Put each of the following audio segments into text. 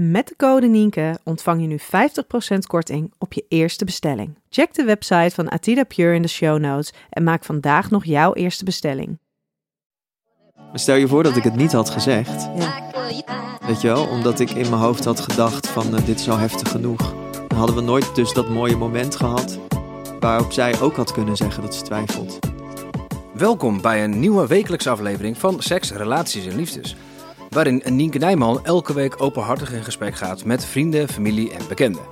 Met de code Nienke ontvang je nu 50% korting op je eerste bestelling. Check de website van Atida Pure in de show notes en maak vandaag nog jouw eerste bestelling. Maar stel je voor dat ik het niet had gezegd. Ja. Weet je wel, omdat ik in mijn hoofd had gedacht van eh, dit is al heftig genoeg. Dan hadden we nooit dus dat mooie moment gehad waarop zij ook had kunnen zeggen dat ze twijfelt. Welkom bij een nieuwe wekelijkse aflevering van Seks, Relaties en Liefdes. Waarin Nienke Nijman elke week openhartig in gesprek gaat met vrienden, familie en bekenden.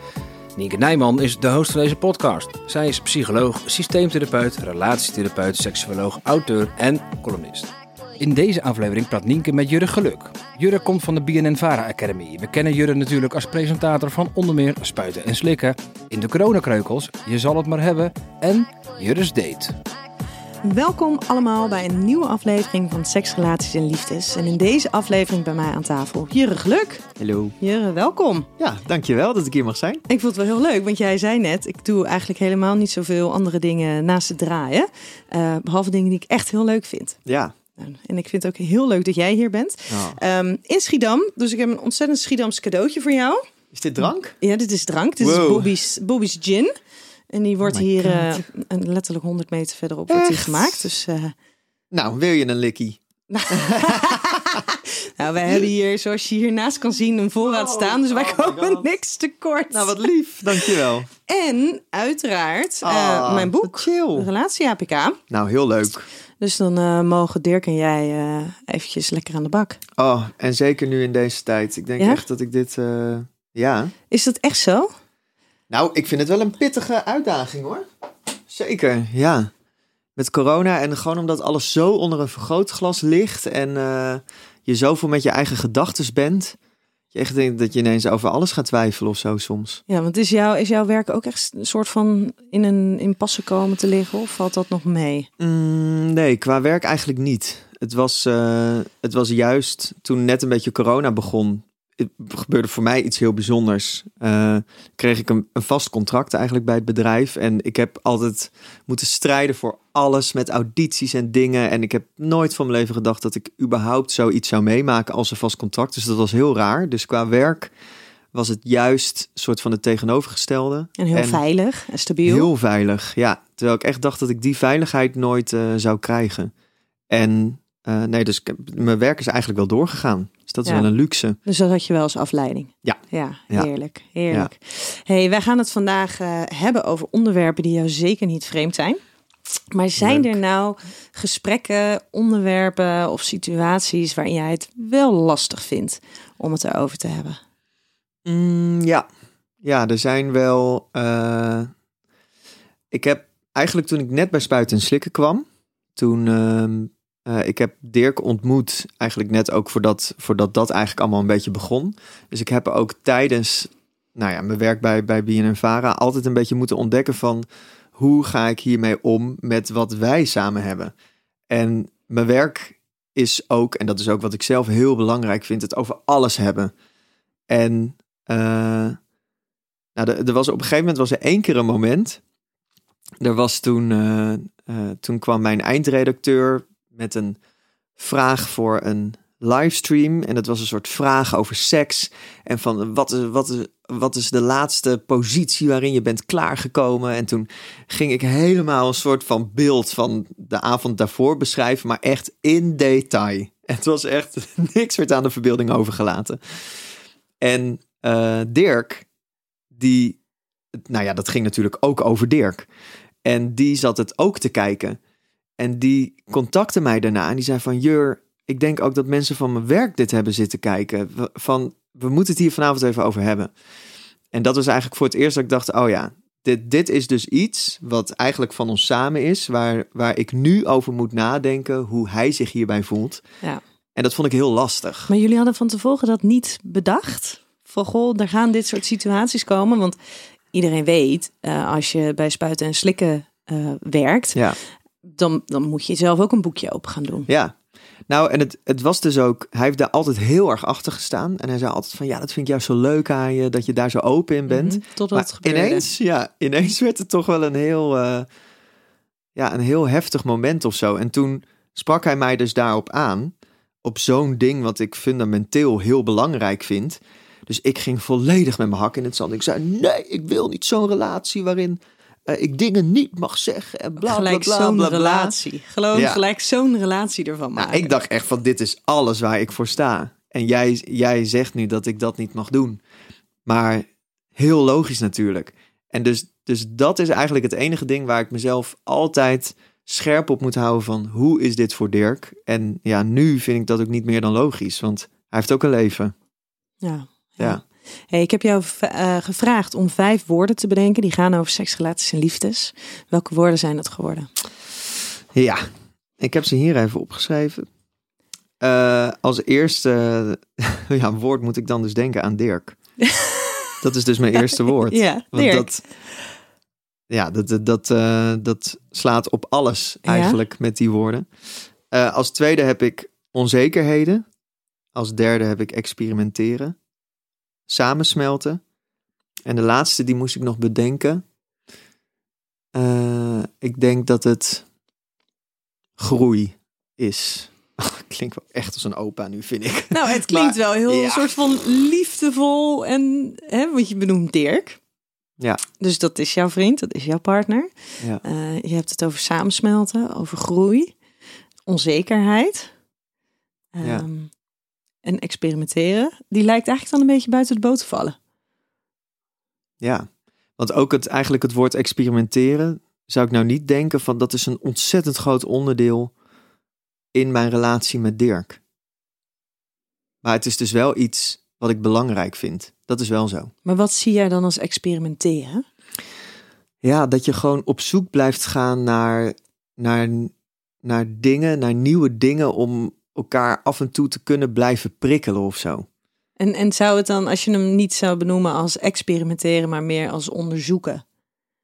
Nienke Nijman is de host van deze podcast. Zij is psycholoog, systeemtherapeut, relatietherapeut, seksuoloog, auteur en columnist. In deze aflevering praat Nienke met Jurre Geluk. Jurre komt van de BNN-Vara Academy. We kennen Jurre natuurlijk als presentator van onder meer Spuiten en Slikken, In de Coronakreukels, Je zal het maar hebben en Jurre's Date. Welkom allemaal bij een nieuwe aflevering van Seks, Relaties en Liefdes. En in deze aflevering bij mij aan tafel Jurre Geluk. Hallo. Jurre, welkom. Ja, dankjewel dat ik hier mag zijn. Ik vond het wel heel leuk, want jij zei net, ik doe eigenlijk helemaal niet zoveel andere dingen naast het draaien. eh, behalve dingen die ik echt heel leuk vind. Ja. En ik vind het ook heel leuk dat jij hier bent. Oh. Ehm, in Schiedam, dus ik heb een ontzettend Schiedams cadeautje voor jou. Is dit drank? Ja, dit is drank. Dit is. Bobby's, Bobby's Gin. En die wordt Oh hier eh, een- letterlijk 100 meter verderop wordt die Echt? gemaakt. Dus eh, Nou, wil je een likkie? nou, wij hebben hier, zoals je hiernaast kan zien, een voorraad Oh, staan. Dus wij oh komen niks tekort. Nou, wat lief. Dankjewel. En uiteraard eh, Ah, mijn boek, chill. Relatie APK. Nou, heel leuk. Dus dan mogen Dirk en jij eh, eventjes lekker aan de bak. Oh, en zeker nu in deze tijd. Ik denk Ja? echt dat ik dit... ja. Is dat echt zo? Nou, ik vind het wel een pittige uitdaging hoor. Zeker, ja. Met corona en gewoon omdat alles zo onder een vergrootglas ligt en eh, je zoveel met je eigen gedachten bent. Je echt denkt dat je ineens over alles gaat twijfelen of zo soms. Ja, want is, jouw is jouw werk ook echt een soort van in een impasse komen te liggen? Of valt dat nog mee? Mm, nee, qua werk eigenlijk niet. Het was, eh, het was juist toen net een beetje corona begon. Het gebeurde voor mij iets heel bijzonders. Eh, kreeg ik een, een vast contract eigenlijk bij het bedrijf. En ik heb altijd moeten strijden voor alles met audities en dingen. En ik heb nooit van mijn leven gedacht dat ik überhaupt zoiets zou meemaken als een vast contract. Dus dat was heel raar. Dus qua werk was het juist soort van het tegenovergestelde. En heel veilig en stabiel. Heel veilig, ja. Terwijl ik echt dacht dat ik die veiligheid nooit eh, zou krijgen. En eh, nee, dus heb- mijn werk is eigenlijk wel doorgegaan. Dus dat is Ja. wel een luxe. Dus dat had je wel als afleiding. Ja. Ja, heerlijk. Heerlijk. Hey, wij gaan het vandaag eh, hebben over onderwerpen die jou zeker niet vreemd zijn. Maar zijn Leuk. er nou gesprekken, onderwerpen of situaties waarin jij het wel lastig vindt om het erover te hebben? Mm, ja. ja, er zijn wel. eh, ik heb eigenlijk toen ik net bij Spuiten en Slikken kwam, toen. Eh, ik heb Dirk ontmoet, eigenlijk net ook voordat, voordat dat eigenlijk allemaal een beetje begon. Dus ik heb ook tijdens nou ja, mijn werk bij, bij BNN Vara altijd een beetje moeten ontdekken van hoe ga ik hiermee om met wat wij samen hebben. En mijn werk is ook, en dat is ook wat ik zelf heel belangrijk vind, het over alles hebben. En eh, nou, er, er was op een gegeven moment was er één keer een moment. Er was toen, eh, toen kwam mijn eindredacteur met een vraag voor een livestream. En dat was een soort vraag over seks. En van wat is, wat is, wat is de laatste positie waarin je bent klaargekomen? En toen ging ik helemaal een soort van beeld van de avond daarvoor beschrijven, maar echt in detail. Het was echt, niks werd aan de verbeelding overgelaten. En uh, Dirk, die, nou ja, dat ging natuurlijk ook over Dirk. En die zat het ook te kijken. En die contacte mij daarna en die zei van, Jur, ik denk ook dat mensen van mijn werk dit hebben zitten kijken. Van, we moeten het hier vanavond even over hebben. En dat was eigenlijk voor het eerst dat ik dacht, oh ja, dit, dit is dus iets wat eigenlijk van ons samen is, waar, waar ik nu over moet nadenken hoe hij zich hierbij voelt. Ja. En dat vond ik heel lastig. Maar jullie hadden van tevoren dat niet bedacht? Van goh, er gaan dit soort situaties komen. Want iedereen weet, uh, als je bij spuiten en slikken uh, werkt, ja. Dan, dan moet je zelf ook een boekje open gaan doen. Ja, nou, en het, het was dus ook, hij heeft daar altijd heel erg achter gestaan. En hij zei altijd van, ja, dat vind ik juist zo leuk aan je, dat je daar zo open in bent. Mm -hmm, totdat het gebeurde. ineens, ja, ineens werd het toch wel een heel, uh, ja, een heel heftig moment of zo. En toen sprak hij mij dus daarop aan, op zo'n ding wat ik fundamenteel heel belangrijk vind. Dus ik ging volledig met mijn hak in het zand. Ik zei, nee, ik wil niet zo'n relatie waarin uh, ik dingen niet mag zeggen en bla gelijk bla bla zo'n relatie. Gewoon Ja. gelijk zo'n relatie ervan maken. Nou, ik dacht echt van dit is alles waar ik voor sta. En jij, jij zegt nu dat ik dat niet mag doen. Maar heel logisch natuurlijk. En dus, dus dat is eigenlijk het enige ding waar ik mezelf altijd scherp op moet houden van hoe is dit voor Dirk? En ja, nu vind ik dat ook niet meer dan logisch, want hij heeft ook een leven. Ja. Ja. Hey, ik heb jou uh, gevraagd om vijf woorden te bedenken die gaan over seks, relaties en liefdes. Welke woorden zijn dat geworden? Ja, ik heb ze hier even opgeschreven. Uh, als eerste ja, woord moet ik dan dus denken aan Dirk. dat is dus mijn eerste woord. Ja, Want Dirk. dat, ja, dat, dat, dat, dat slaat op alles eigenlijk ja? met die woorden. Als tweede heb ik onzekerheden. Als derde heb ik experimenteren. Samensmelten. En de laatste, die moest ik nog bedenken. Uh, ik denk dat het groei is. Klinkt wel echt als een opa nu, vind ik. Nou, het klinkt Maar, wel heel ja. soort van liefdevol en, hè, want je benoemt Dirk. Ja. Dus dat is jouw vriend, dat is jouw partner. Ja. Uh, je hebt het over samensmelten, over groei, onzekerheid. Um, Ja. En experimenteren. Die lijkt eigenlijk dan een beetje buiten de boot te vallen. Ja, want ook het, eigenlijk het woord experimenteren zou ik nou niet denken van dat is een ontzettend groot onderdeel in mijn relatie met Dirk. Maar het is dus wel iets wat ik belangrijk vind. Dat is wel zo. Maar wat zie jij dan als experimenteren? Ja, dat je gewoon op zoek blijft gaan naar, naar, naar dingen, naar nieuwe dingen om elkaar af en toe te kunnen blijven prikkelen of zo. En, en zou het dan, als je hem niet zou benoemen als experimenteren, maar meer als onderzoeken,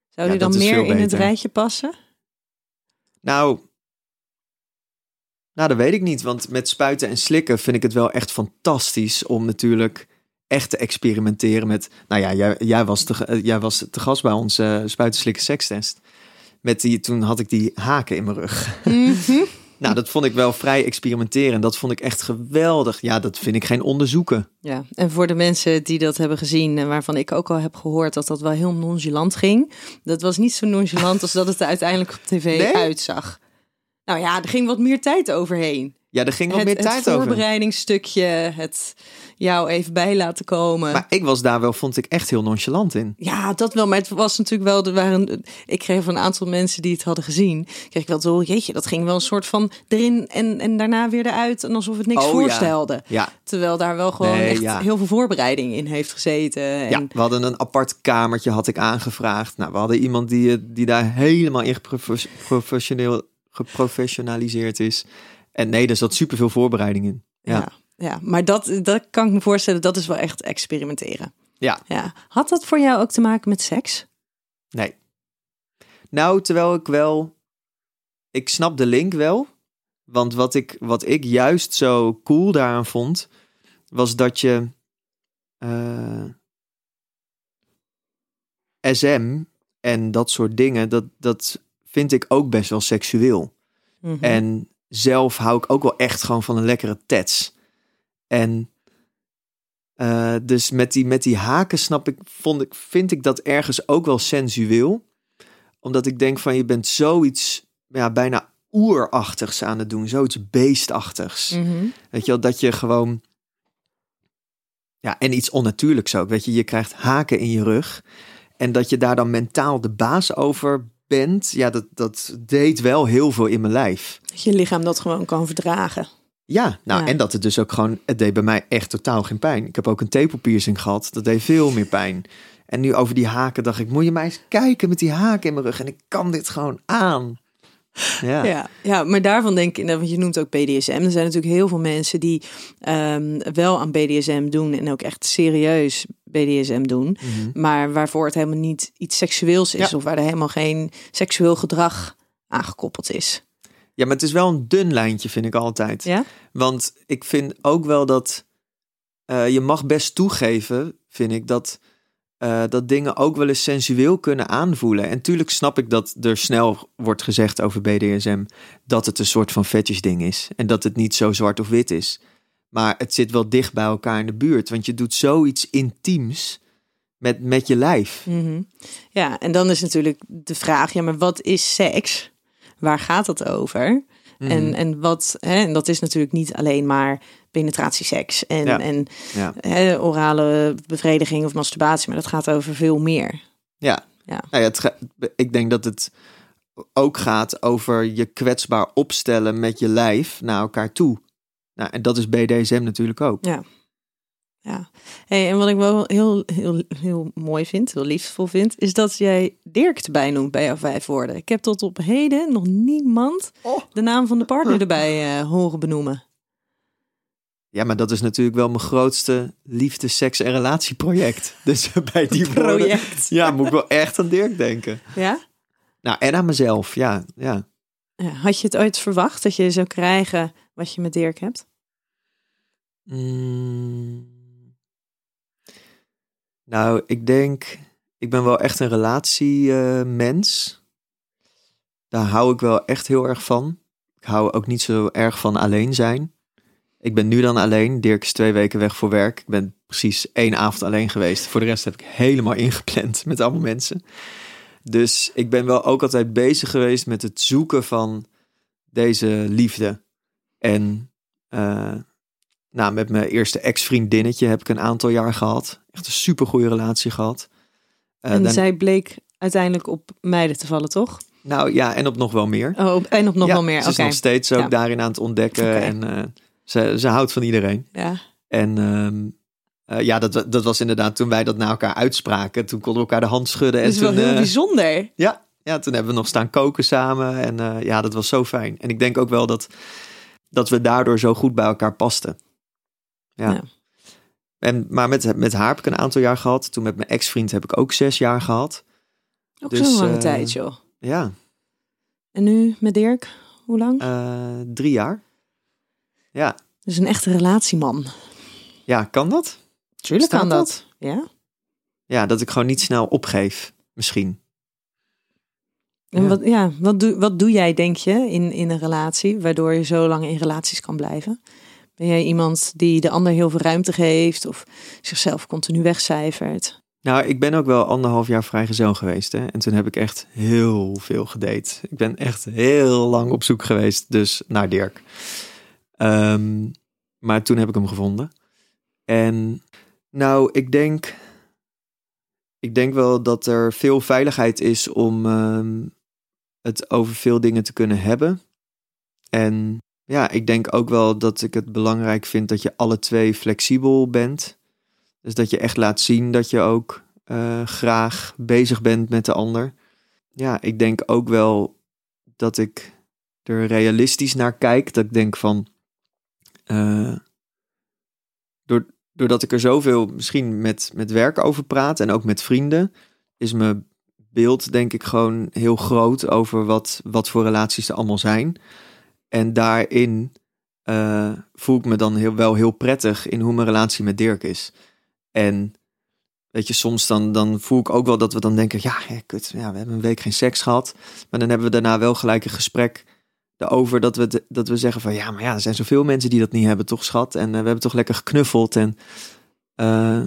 zou Ja, die dan meer in het rijtje passen? Nou, nou, dat weet ik niet. Want met spuiten en slikken vind ik het wel echt fantastisch om natuurlijk echt te experimenteren met. Nou ja, jij, jij, was, te, eh, jij was te gast bij onze uh, spuiten slikken sekstest. Met die, toen had ik die haken in mijn rug. Mhm. Nou, dat vond ik wel vrij experimenteren. Dat vond ik echt geweldig. Ja, dat vind ik geen onderzoeken. Ja, en voor de mensen die dat hebben gezien en waarvan ik ook al heb gehoord dat dat wel heel nonchalant ging. Dat was niet zo nonchalant als dat het er uiteindelijk op tv Nee? uitzag. Nou ja, er ging wat meer tijd overheen. Ja, er ging wel het, meer het tijd over. voorbereidingsstukje, het jou even bij laten komen. Maar ik was daar wel, vond ik echt heel nonchalant in. Ja, dat wel. Maar het was natuurlijk wel. Er waren, ik kreeg van een aantal mensen die het hadden gezien. Kreeg ik wel horen. Jeetje, dat ging wel een soort van erin en, en daarna weer eruit. En alsof het niks Oh, voorstelde. Ja, Terwijl daar wel gewoon Nee, echt ja. heel veel voorbereiding in heeft gezeten. En, ja, we hadden een apart kamertje, had ik aangevraagd. Nou, we hadden iemand die, eh, die daar helemaal in professioneel, geprofessionaliseerd is. En nee, er zat superveel voorbereiding in. Ja. ja. ja, maar dat, dat kan ik me voorstellen. Dat is wel echt experimenteren. Ja. ja. Had dat voor jou ook te maken met seks? Nee. Nou, terwijl ik wel... Ik snap de link wel. Want wat ik, wat ik juist zo cool daaraan vond... was dat je... eh, SM en dat soort dingen... Dat, dat vind ik ook best wel seksueel. Mhm. En zelf hou ik ook wel echt gewoon van een lekkere tats. En eh, dus met die, met die haken snap ik, vond ik, vind ik dat ergens ook wel sensueel. Omdat ik denk van je bent zoiets ja, bijna oerachtigs aan het doen, zoiets beestachtigs. Mhm. Weet je wel, dat je gewoon. Ja, en iets onnatuurlijks ook. Weet je, je krijgt haken in je rug. En dat je daar dan mentaal de baas over bent. Ja, dat, dat deed wel heel veel in mijn lijf. Dat je lichaam dat gewoon kan verdragen. Ja, nou, Ja. en dat het dus ook gewoon. Het deed bij mij echt totaal geen pijn. Ik heb ook een tepelpiercing gehad. Dat deed veel meer pijn. En nu over die haken dacht ik, moet je mij eens kijken met die haken in mijn rug. En ik kan dit gewoon aan. Ja, Ja, ja, maar daarvan denk ik, want je noemt ook BDSM. Er zijn natuurlijk heel veel mensen die ehm, wel aan BDSM doen en ook echt serieus BDSM doen. Mhm. Maar waarvoor het helemaal niet iets seksueels is Ja. of waar er helemaal geen seksueel gedrag aangekoppeld is. ja, maar het is wel een dun lijntje, vind ik altijd. Ja? Want ik vind ook wel dat eh, je mag best toegeven, vind ik, dat, eh, dat dingen ook wel eens sensueel kunnen aanvoelen. En tuurlijk snap ik dat er snel wordt gezegd over BDSM dat het een soort van fetish ding is. En dat het niet zo zwart of wit is. Maar het zit wel dicht bij elkaar in de buurt. Want je doet zoiets intiems met, met je lijf. Mhm. Ja, en dan is natuurlijk de vraag, ja, maar wat is seks? Waar gaat het over? Mhm. En, en, wat, hè, en dat is natuurlijk niet alleen maar penetratieseks en, Ja. en Ja. hè, orale bevrediging of masturbatie, maar dat gaat over veel meer. Ja. Ja. Nou ja, het ik denk dat het ook gaat over je kwetsbaar opstellen met je lijf naar elkaar toe. Nou, en dat is BDSM natuurlijk ook. Ja. Ja, hey, en wat ik wel heel, heel, heel mooi vind, heel liefdevol vind, is dat jij Dirk erbij noemt bij jouw vijf woorden. Ik heb tot op heden nog niemand Oh. de naam van de partner erbij eh, horen benoemen. Ja, maar dat is natuurlijk wel mijn grootste liefde, seks en relatieproject. Dus bij die woorden, Project. ja, moet ik wel echt aan Dirk denken. Ja? Nou, en aan mezelf, ja. ja. Ja, Had je het ooit verwacht dat je zou krijgen wat je met Dirk hebt? Mm. Nou, ik denk, ik ben wel echt een relatiemens. Daar hou ik wel echt heel erg van. Ik hou ook niet zo erg van alleen zijn. Ik ben nu dan alleen. Dirk is twee weken weg voor werk. Ik ben precies één avond alleen geweest. Voor de rest heb ik helemaal ingepland met allemaal mensen. Dus ik ben wel ook altijd bezig geweest met het zoeken van deze liefde. En eh, nou, met mijn eerste ex-vriendinnetje heb ik een aantal jaar gehad. Echt een super goede relatie gehad. Eh, en dan- zij bleek uiteindelijk op meiden te vallen, toch? Nou ja, en op nog wel meer. Oh, en op nog Ja, wel meer. Ze is nog steeds ook Ja. daarin aan het ontdekken. En eh, ze, ze houdt van iedereen. Ja. En ehm, eh, ja, dat, dat was inderdaad toen wij dat naar elkaar uitspraken. Toen konden we elkaar de hand schudden. Dat En is wel toen, heel bijzonder. ja, ja, toen hebben we nog staan koken samen. En ja, dat was zo fijn. En ik denk ook wel dat, dat we daardoor zo goed bij elkaar pasten. Ja. Ja. En, maar met, met haar heb ik een aantal jaar gehad. Toen met mijn ex-vriend heb ik ook zes jaar gehad. Ook dus, zo'n lange eh, tijd, joh. Ja, En nu met Dirk, hoe lang? eh, drie jaar. Ja, Dus een echte relatieman. ja, kan dat? Tuurlijk Staat kan dat? dat. Ja. Ja, dat ik gewoon niet snel opgeef, misschien. En Ja. wat, ja, wat, doe, wat doe jij, denk je, in, in een relatie, waardoor je zo lang in relaties kan blijven? Ben jij iemand die de ander heel veel ruimte geeft of zichzelf continu wegcijfert? Nou, ik ben ook wel anderhalf jaar vrijgezel geweest. Hè? En toen heb ik echt heel veel gedate. Ik ben echt heel lang op zoek geweest, dus naar Dirk. Ehm, maar toen heb ik hem gevonden. En nou, ik denk, ik denk wel dat er veel veiligheid is om ehm, het over veel dingen te kunnen hebben. En ja, ik denk ook wel dat ik het belangrijk vind dat je alle twee flexibel bent. Dus dat je echt laat zien dat je ook eh, graag bezig bent met de ander. Ja, ik denk ook wel dat ik er realistisch naar kijk. Dat ik denk van. door, doordat ik er zoveel misschien met, met werk over praat en ook met vrienden, is mijn beeld denk ik gewoon heel groot over wat, wat voor relaties er allemaal zijn. En daarin eh, voel ik me dan heel, wel heel prettig in hoe mijn relatie met Dirk is. En weet je, soms dan, dan voel ik ook wel dat we dan denken, ja, kut, ja, we hebben een week geen seks gehad. Maar dan hebben we daarna wel gelijk een gesprek erover dat we, dat we zeggen van, ja, maar ja, er zijn zoveel mensen die dat niet hebben, toch schat? En eh, we hebben toch lekker geknuffeld. En eh,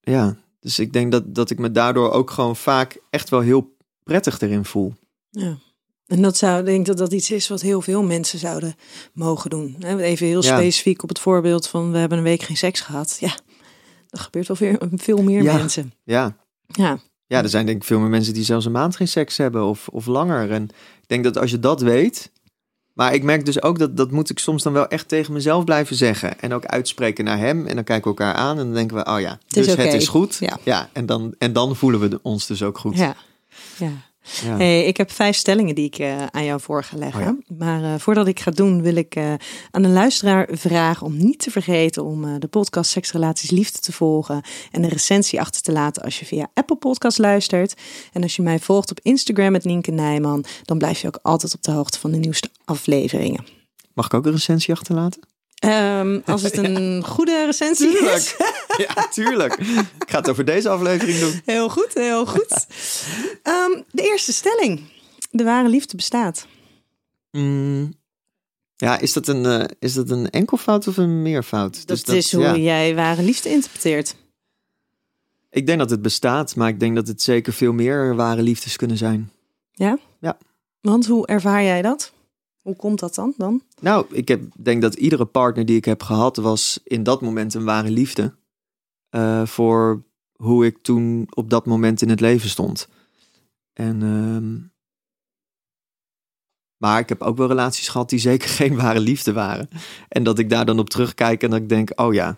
ja, dus ik denk dat, dat ik me daardoor ook gewoon vaak echt wel heel prettig erin voel. Ja. En dat zou, ik denk dat dat iets is wat heel veel mensen zouden mogen doen. Even heel Ja. specifiek op het voorbeeld van we hebben een week geen seks gehad. Ja, dat gebeurt wel veel, veel meer Ja. mensen. Ja. Ja, ja, er zijn denk ik veel meer mensen die zelfs een maand geen seks hebben of, of langer. En ik denk dat als je dat weet... Maar ik merk dus ook dat dat moet ik soms dan wel echt tegen mezelf blijven zeggen. En ook uitspreken naar hem. En dan kijken we elkaar aan en dan denken we, oh ja, is dus het is goed. Ja. en, dan, en dan voelen we ons dus ook goed. ja. ja. Ja. Hey, ik heb vijf stellingen die ik eh, aan jou voor ga leggen. Oh Maar eh, voordat ik ga doen, wil ik eh, aan de luisteraar vragen om niet te vergeten om eh, de podcast Seks, Relaties, Liefde te volgen en een recensie achter te laten als je via Apple Podcast luistert. En als je mij volgt op Instagram met Nienke Nijman, dan blijf je ook altijd op de hoogte van de nieuwste afleveringen. Mag ik ook een recensie achterlaten? Ehm, als het een goede recensie is. ja, tuurlijk. Ik ga het over deze aflevering doen. Heel goed, heel goed. Ehm, de eerste stelling. De ware liefde bestaat. Mm, ja, is dat, een, eh, is dat een enkelfout of een meerfout? Dat, Dus is hoe ja. jij ware liefde interpreteert. Ik denk dat het bestaat, maar ik denk dat het zeker veel meer ware liefdes kunnen zijn. Want hoe ervaar jij dat? Hoe komt dat dan? dan? Nou, ik heb, denk dat iedere partner die ik heb gehad was in dat moment een ware liefde. eh, voor hoe ik toen op dat moment in het leven stond. En, ehm, maar ik heb ook wel relaties gehad die zeker geen ware liefde waren. En dat ik daar dan op terugkijk en dat ik denk, oh ja.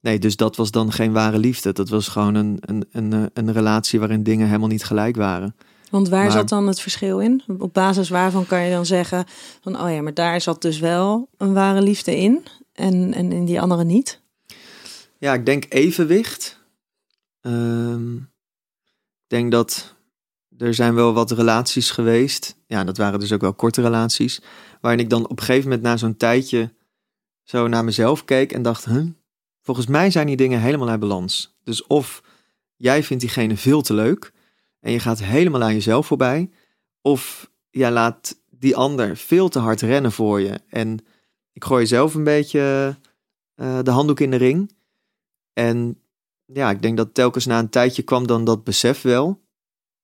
Nee, dus dat was dan geen ware liefde. Dat was gewoon een, een, een, eh, een relatie waarin dingen helemaal niet gelijk waren. Want waar Maar- zat dan het verschil in? Op basis waarvan kan je dan zeggen van oh ja, maar daar zat dus wel een ware liefde in en, en in die andere niet? Ja, ik denk evenwicht. Ehm, ik denk dat er zijn wel wat relaties geweest. Ja, dat waren dus ook wel korte relaties. Waarin ik dan op een gegeven moment na zo'n tijdje zo naar mezelf keek en dacht, huh, volgens mij zijn die dingen helemaal uit balans. Dus of jij vindt diegene veel te leuk en je gaat helemaal aan jezelf voorbij. Of jij laat die ander veel te hard rennen voor je. En ik gooi zelf een beetje eh, de handdoek in de ring. En ja, ik denk dat telkens na een tijdje kwam dan dat besef wel.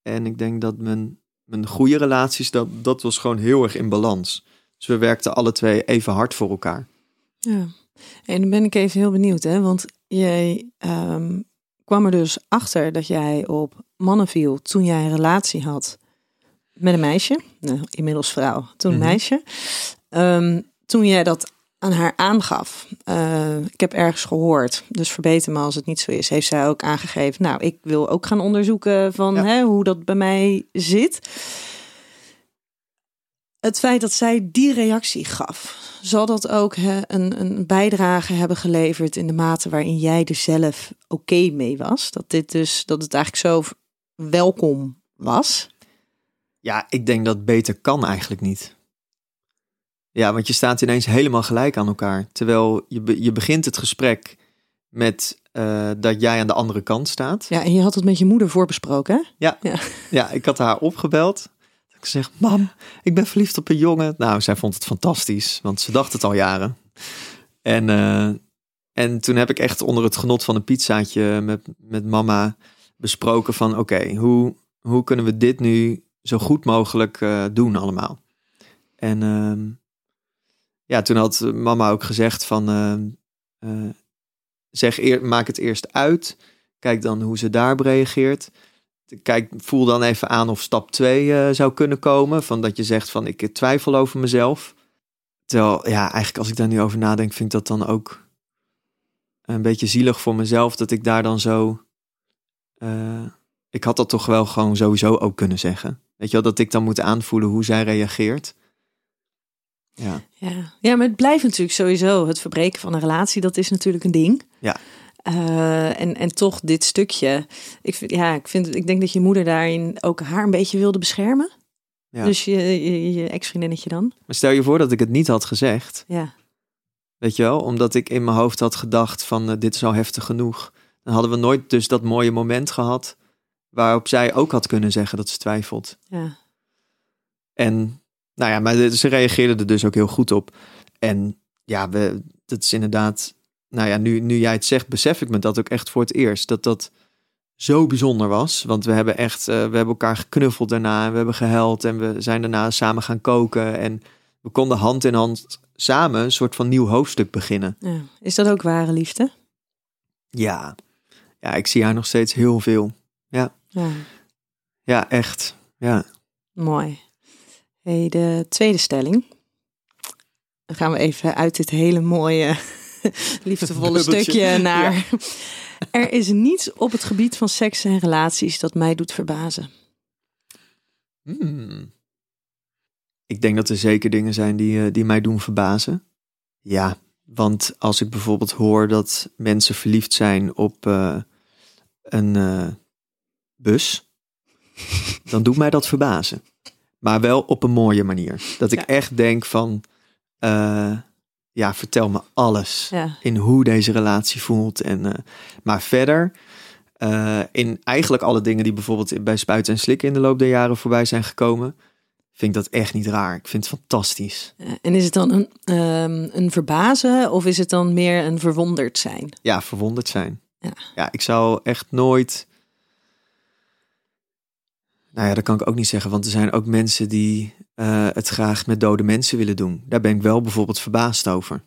En ik denk dat mijn, mijn goede relaties, dat, dat was gewoon heel erg in balans. Dus we werkten alle twee even hard voor elkaar. Ja. En dan ben ik even heel benieuwd, hè? Want jij ehm, kwam er dus achter dat jij op mannen viel toen jij een relatie had met een meisje, nou, inmiddels vrouw, toen een Mhm. meisje. Ehm, toen jij dat aan haar aangaf, eh, ik heb ergens gehoord, dus verbeter me als het niet zo is, heeft zij ook aangegeven, nou, ik wil ook gaan onderzoeken van Ja. hè, hoe dat bij mij zit. Het feit dat zij die reactie gaf, zal dat ook hè, een, een bijdrage hebben geleverd in de mate waarin jij er zelf oké mee was? Dat dit dus, dat het eigenlijk zo welkom was? Ja, ik denk dat beter kan eigenlijk niet. Ja, want je staat ineens helemaal gelijk aan elkaar. Terwijl je, be- je begint het gesprek met eh, dat jij aan de andere kant staat. Ja, en je had het met je moeder voorbesproken, hè? Ja, ik had haar opgebeld. Ik zeg, mam, ik ben verliefd op een jongen. Nou, zij vond het fantastisch, want ze dacht het al jaren. En, eh, en toen heb ik echt onder het genot van een pizzaatje met, met mama besproken van... oké, hoe, hoe kunnen we dit nu zo goed mogelijk eh, doen allemaal? En ehm, ja, toen had mama ook gezegd van... ehm, eh, zeg eer, maak het eerst uit. Kijk dan hoe ze daarop reageert kijk, voel dan even aan of stap 2 zou kunnen komen. Van dat je zegt van ik twijfel over mezelf. Terwijl, ja, eigenlijk als ik daar nu over nadenk, vind ik dat dan ook een beetje zielig voor mezelf. Dat ik daar dan zo. Eh, ik had dat toch wel gewoon sowieso ook kunnen zeggen. Weet je wel, dat ik dan moet aanvoelen hoe zij reageert. Ja, Ja. ja, maar het blijft natuurlijk sowieso het verbreken van een relatie. Dat is natuurlijk een ding. Ja. Eh, en, en toch dit stukje. Ik, vind, ja, ik, vind, ik denk dat je moeder daarin ook haar een beetje wilde beschermen. Ja. Dus je, je, je ex-vriendinnetje dan. maar stel je voor dat ik het niet had gezegd. Ja. Weet je wel, omdat ik in mijn hoofd had gedacht van eh, dit is al heftig genoeg. Dan hadden we nooit dus dat mooie moment gehad waarop zij ook had kunnen zeggen dat ze twijfelt. ja. En nou ja, maar ze reageerde er dus ook heel goed op. En ja, we, dat is inderdaad, nou ja, nu, nu jij het zegt, besef ik me dat ook echt voor het eerst. Dat dat zo bijzonder was. Want we hebben echt, eh, we hebben elkaar geknuffeld daarna. En we hebben gehuild en we zijn daarna samen gaan koken. En we konden hand in hand samen een soort van nieuw hoofdstuk beginnen. Ja. Is dat ook ware liefde? Ja, ja ik zie haar nog steeds heel veel. Ja, Ja, ja echt. Ja. mooi. Hey, de tweede stelling. Dan gaan we even uit dit hele mooie, liefdevolle stukje naar... Er is niets op het gebied van seks en relaties dat mij doet verbazen. Hmm. Ik denk dat er zeker dingen zijn die, eh, die mij doen verbazen. Ja, want als ik bijvoorbeeld hoor dat mensen verliefd zijn op eh, een eh, bus, dan doet mij dat verbazen. Maar wel op een mooie manier. Dat ik Ja. echt denk van, eh, ja, vertel me alles Ja, in hoe deze relatie voelt. En, eh, maar verder, in eigenlijk alle dingen die bijvoorbeeld bij Spuiten en Slikken in de loop der jaren voorbij zijn gekomen, vind ik dat echt niet raar. Ik vind het fantastisch. En is het dan een, ehm, een verbazen of is het dan meer een verwonderd zijn? Ja, verwonderd zijn. Ja. ja, ik zou echt nooit. Nou ja, dat kan ik ook niet zeggen, want er zijn ook mensen die eh, het graag met dode mensen willen doen. Daar ben ik wel bijvoorbeeld verbaasd over.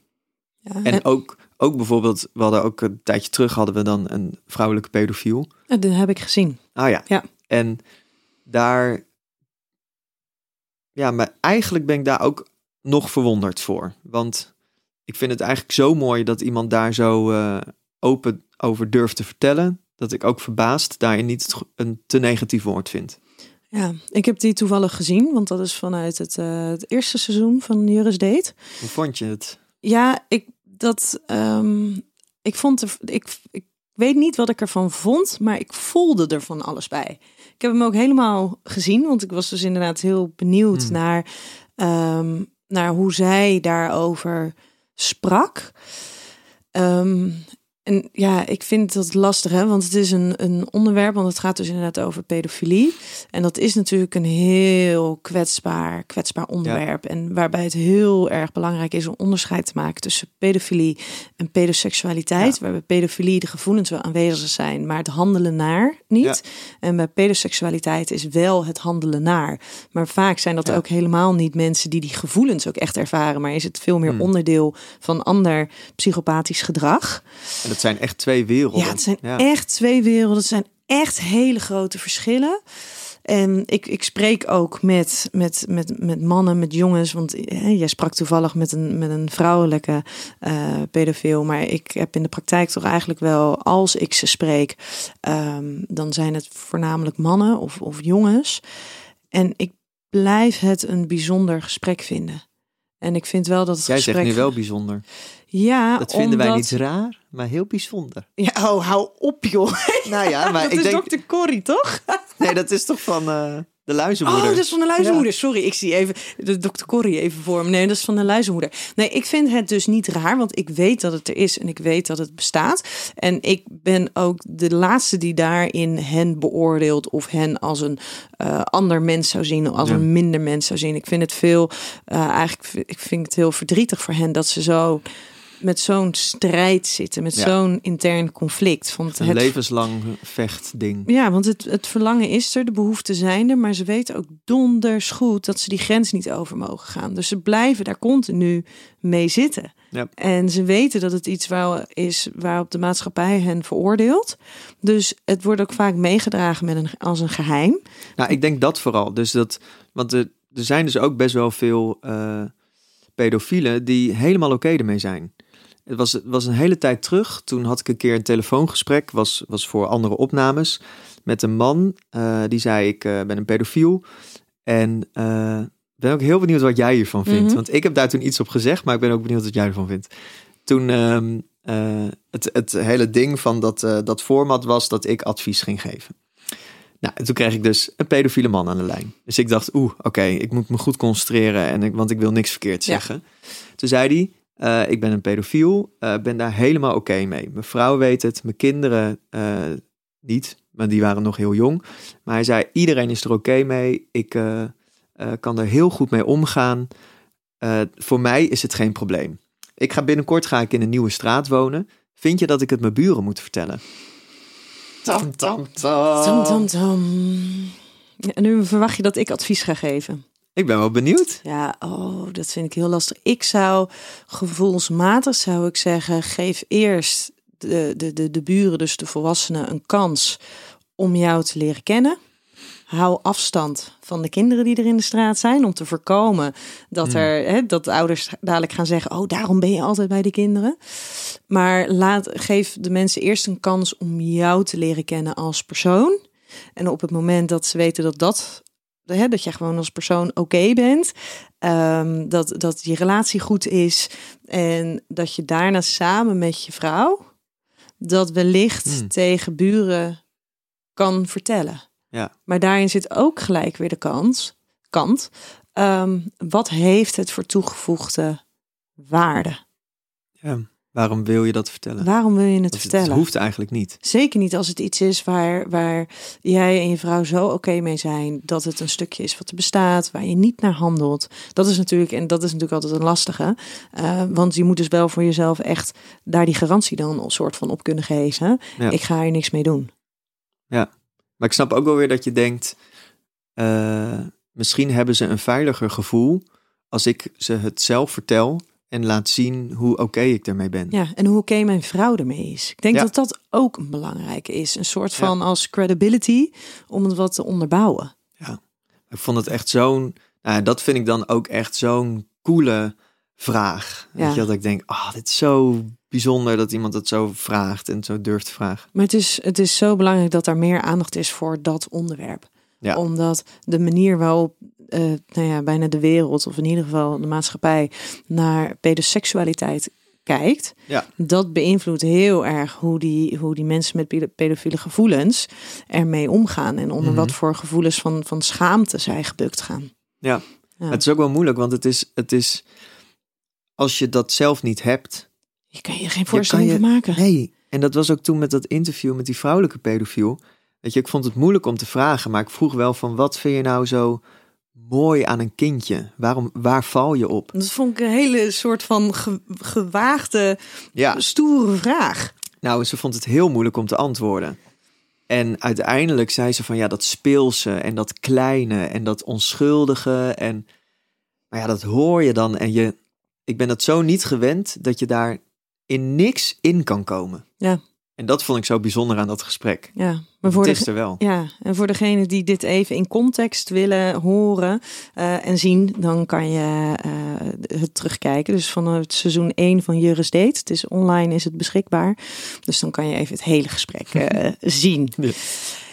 Ja, En ook, ook bijvoorbeeld, we hadden ook een tijdje terug hadden we dan een vrouwelijke pedofiel. eh, dat heb ik gezien. Ah ja. Ja. En daar. Ja, maar eigenlijk ben ik daar ook nog verwonderd voor. Want ik vind het eigenlijk zo mooi dat iemand daar zo eh, open over durft te vertellen. Dat ik ook verbaasd daarin niet een te negatief woord vind. Ja, ik heb die toevallig gezien, want dat is vanuit het, eh, het eerste seizoen van Juris Date. Hoe vond je het? Ja, ik dat ehm, ik vond er, ik, ik weet niet wat ik ervan vond, maar ik voelde er van alles bij. Ik heb hem ook helemaal gezien, want ik was dus inderdaad heel benieuwd Hmm. naar, ehm, naar hoe zij daarover sprak. Ehm, en ja, ik vind dat lastig, hè? want het is een, een onderwerp, want het gaat dus inderdaad over pedofilie. En dat is natuurlijk een heel kwetsbaar, kwetsbaar onderwerp. En waarbij het heel erg belangrijk is om onderscheid te maken tussen pedofilie en pedoseksualiteit. Ja. Waarbij pedofilie de gevoelens wel aanwezig zijn, maar het handelen naar niet. En bij pedoseksualiteit is wel het handelen naar. Maar vaak zijn dat ook helemaal niet mensen die die gevoelens ook echt ervaren. Maar is het veel meer Hmm. onderdeel van ander psychopathisch gedrag. En dat zijn echt twee werelden. Ja, het zijn Ja. echt twee werelden. Het zijn echt hele grote verschillen. En ik, ik spreek ook met, met, met, met mannen, met jongens. Want hè, jij sprak toevallig met een, met een vrouwelijke eh pedofiel. Maar ik heb in de praktijk toch eigenlijk wel, als ik ze spreek, ehm, dan zijn het voornamelijk mannen of, of jongens. En ik blijf het een bijzonder gesprek vinden. En ik vind wel dat het Jij gesprek... zegt nu wel bijzonder. Ja, Dat vinden wij niet raar, maar heel bijzonder. Ja, oh, hou op joh. Nou ja, maar dat ik is denk... dokter Corrie, toch? Nee, dat is toch van eh, de luizenmoeder? Oh, dat is van de luizenmoeder. Sorry, ik zie even de dokter Corrie even voor me. Nee, dat is van de luizenmoeder. Nee, ik vind het dus niet raar, want ik weet dat het er is en ik weet dat het bestaat. En ik ben ook de laatste die daarin hen beoordeelt of hen als een eh, ander mens zou zien, als Ja. een minder mens zou zien. Ik vind het veel, eh, eigenlijk, ik vind het heel verdrietig voor hen dat ze zo met zo'n strijd zitten, met Ja. zo'n intern conflict. Want Een het levenslang vechtding. ja, want het, het verlangen is er, de behoefte zijn er, maar ze weten ook donders goed dat ze die grens niet over mogen gaan. Dus ze blijven daar continu mee zitten. Ja. En ze weten dat het iets waar, is waarop de maatschappij hen veroordeelt. Dus het wordt ook vaak meegedragen met een, als een geheim. Nou, ik denk dat vooral. Dus dat, want er, er zijn dus ook best wel veel eh, pedofielen die helemaal oké ermee zijn. Het was, het was een hele tijd terug. Toen had ik een keer een telefoongesprek, was, was voor andere opnames, met een man. eh, die zei: Ik eh, ben een pedofiel. En eh, ben ook heel benieuwd wat jij hiervan vindt. Mhm. Want ik heb daar toen iets op gezegd, maar ik ben ook benieuwd wat jij ervan vindt. Toen ehm, eh, het, het hele ding van dat, dat format was dat ik advies ging geven. Nou, en toen kreeg ik dus een pedofiele man aan de lijn. Dus ik dacht, oeh, oké, ik moet me goed concentreren, en ik, want ik wil niks verkeerd Ja. zeggen. Toen zei hij, eh, ik ben een pedofiel, eh, ben daar helemaal oké mee. Mijn vrouw weet het, mijn kinderen eh, niet, maar die waren nog heel jong. Maar hij zei, iedereen is er oké mee, ik eh, eh, kan er heel goed mee omgaan. Eh, voor mij is het geen probleem. Ik ga binnenkort ga ik in een nieuwe straat wonen. Vind je dat ik het mijn buren moet vertellen? Tam, tam, Tam, tam, tam. Ja, en nu verwacht je dat ik advies ga geven. Ik ben wel benieuwd. Ja, oh, dat vind ik heel lastig. Ik zou gevoelsmatig zou ik zeggen, geef eerst de, de, de, de buren, dus de volwassenen, een kans om jou te leren kennen. Hou afstand van de kinderen die er in de straat zijn, om te voorkomen dat, er, hè, dat de ouders dadelijk gaan zeggen: Oh, daarom ben je altijd bij de kinderen. Maar laat, geef de mensen eerst een kans om jou te leren kennen als persoon. En op het moment dat ze weten dat dat, hè, dat je gewoon als persoon oké bent, ehm, dat, dat je relatie goed is en dat je daarna samen met je vrouw dat wellicht Hmm. tegen buren kan vertellen. Ja. Maar daarin zit ook gelijk weer de kans, kant. ehm, wat heeft het voor toegevoegde waarde? Ja. Waarom wil je dat vertellen? Waarom wil je het Want het vertellen? hoeft eigenlijk niet. Zeker niet als het iets is waar, waar jij en je vrouw zo oké mee zijn. Dat het een stukje is wat er bestaat, waar je niet naar handelt. Dat is natuurlijk, en dat is natuurlijk altijd een lastige. eh, want je moet dus wel voor jezelf echt daar die garantie dan een soort van op kunnen geven. Ja. Ik ga er niks mee doen. Maar ik snap ook wel weer dat je denkt, eh, misschien hebben ze een veiliger gevoel als ik ze het zelf vertel en laat zien hoe oké ik ermee ben. Ja, en hoe oké mijn vrouw ermee is. Ik denk Ja. dat dat ook een belangrijke is. Een soort van als credibility om het wat te onderbouwen. Ik vond het echt zo'n, nou, dat vind ik dan ook echt zo'n coole vraag. Ja. Weet je, dat ik denk, ah, dit is zo bijzonder dat iemand het zo vraagt en zo durft te vragen. Maar het is, het is zo belangrijk dat er meer aandacht is voor dat onderwerp. Ja. Omdat de manier waarop eh, nou ja, bijna de wereld, of in ieder geval de maatschappij, naar pedoseksualiteit kijkt, Ja. dat beïnvloedt heel erg hoe die, hoe die mensen met pedo- pedofiele gevoelens ermee omgaan. En onder Mhm. wat voor gevoelens van, van schaamte zij gebukt gaan. Ja. Ja. Het is ook wel moeilijk, want het is, het is, als je dat zelf niet hebt, Je kan je geen voorstelling je- van maken. Nee, en dat was ook toen met dat interview met die vrouwelijke pedofiel. Weet je, ik vond het moeilijk om te vragen, maar ik vroeg wel van wat vind je nou zo mooi aan een kindje? Waarom, waar val je op? Dat vond ik een hele soort van ge- gewaagde, Ja, stoere vraag. nou, ze vond het heel moeilijk om te antwoorden. En uiteindelijk zei ze van ja, dat speelse en dat kleine en dat onschuldige. En maar ja, dat hoor je dan. En je, ik ben dat zo niet gewend dat je daar in niks in kan komen. Ja. En dat vond ik zo bijzonder aan dat gesprek. Ja, maar voor het de, is er wel. Ja, en voor degenen die dit even in context willen horen eh, en zien, dan kan je eh, het terugkijken. Dus van het seizoen 1 van Juris Date. Het is online, is het beschikbaar. Dus dan kan je even het hele gesprek eh, zien. Ja.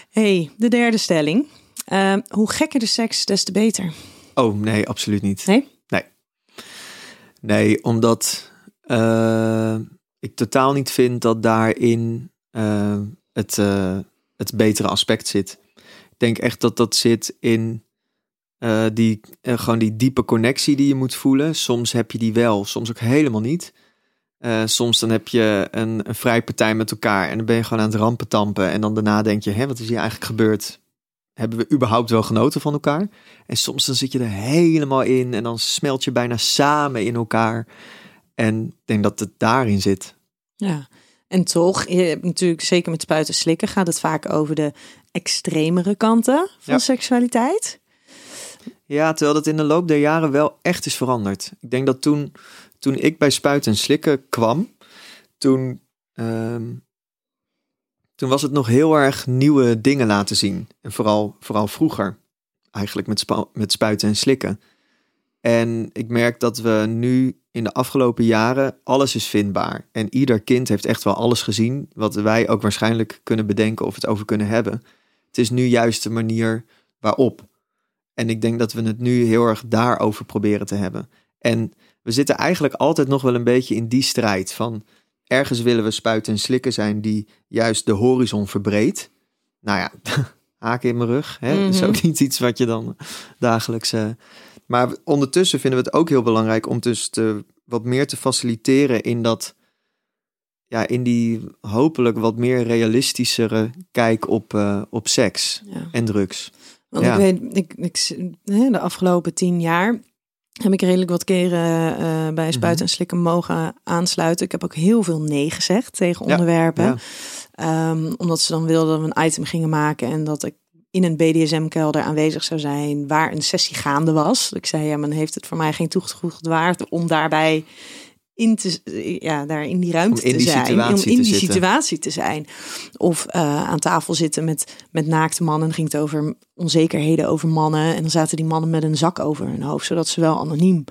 hey, de derde stelling. Eh, hoe gekker de seks, des te beter. Oh, nee, absoluut niet. Nee? Nee, nee omdat ik totaal niet vind dat daarin eh, het, eh, het betere aspect zit. Ik denk echt dat dat zit in eh, die, gewoon die diepe connectie die je moet voelen. Soms heb je die wel, soms ook helemaal niet. Soms dan heb je een, een vrijpartij met elkaar en dan ben je gewoon aan het rampen tampen. En dan daarna denk je, hè, wat is hier eigenlijk gebeurd? Hebben we überhaupt wel genoten van elkaar? En soms dan zit je er helemaal in en dan smelt je bijna samen in elkaar. En ik denk dat het daarin zit. Ja, en toch, je hebt natuurlijk zeker met spuiten slikken gaat het vaak over de extremere kanten van Ja. seksualiteit. Ja, terwijl dat in de loop der jaren wel echt is veranderd. Ik denk dat toen, toen ik bij Spuiten en Slikken kwam, toen, ehm, toen was het nog heel erg nieuwe dingen laten zien. En vooral, vooral vroeger, eigenlijk met, spa- met Spuiten en Slikken. En ik merk dat we nu in de afgelopen jaren, alles is vindbaar. En ieder kind heeft echt wel alles gezien, wat wij ook waarschijnlijk kunnen bedenken of het over kunnen hebben. Het is nu juist de manier waarop. En ik denk dat we het nu heel erg daarover proberen te hebben. En we zitten eigenlijk altijd nog wel een beetje in die strijd van ergens willen we spuiten en slikken zijn die juist de horizon verbreedt. Nou ja, haken in mijn rug. Hè? Dat is Mhm. ook niet iets wat je dan dagelijks. eh, Maar ondertussen vinden we het ook heel belangrijk om dus te, wat meer te faciliteren in dat. Ja, in die hopelijk wat meer realistischere kijk op, eh, op seks Ja. en drugs. Want Ja. ik weet, ik, de afgelopen tien jaar heb ik redelijk wat keren eh, bij Spuiten Mhm. en Slikken mogen aansluiten. Ik heb ook heel veel nee gezegd tegen Ja, onderwerpen. Ja. Ehm, omdat ze dan wilden dat we een item gingen maken en dat ik in een BDSM-kelder aanwezig zou zijn waar een sessie gaande was. Ik zei, ja, men heeft het voor mij geen toegevoegd waard om daarbij in te, ja, daar in die ruimte in te die zijn, om te in die zitten. situatie te zijn. Of eh, aan tafel zitten met, met naakte mannen. Dan ging het over onzekerheden over mannen. En dan zaten die mannen met een zak over hun hoofd, zodat ze wel anoniem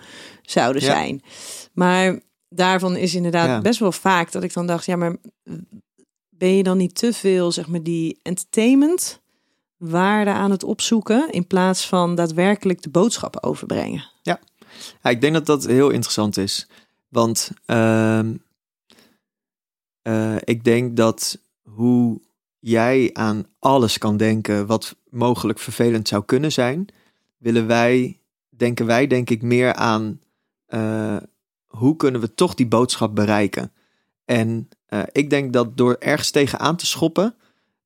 zouden Ja. zijn. Maar daarvan is inderdaad Ja. best wel vaak dat ik dan dacht, ja, maar ben je dan niet te veel, zeg maar, die entertainment waarde aan het opzoeken in plaats van daadwerkelijk de boodschap overbrengen? Ja, ik denk dat dat heel interessant is. Want ehm, eh, ik denk dat hoe jij aan alles kan denken wat mogelijk vervelend zou kunnen zijn, willen wij, denken wij denk ik meer aan eh, hoe kunnen we toch die boodschap bereiken. En eh, ik denk dat door ergens tegenaan te schoppen,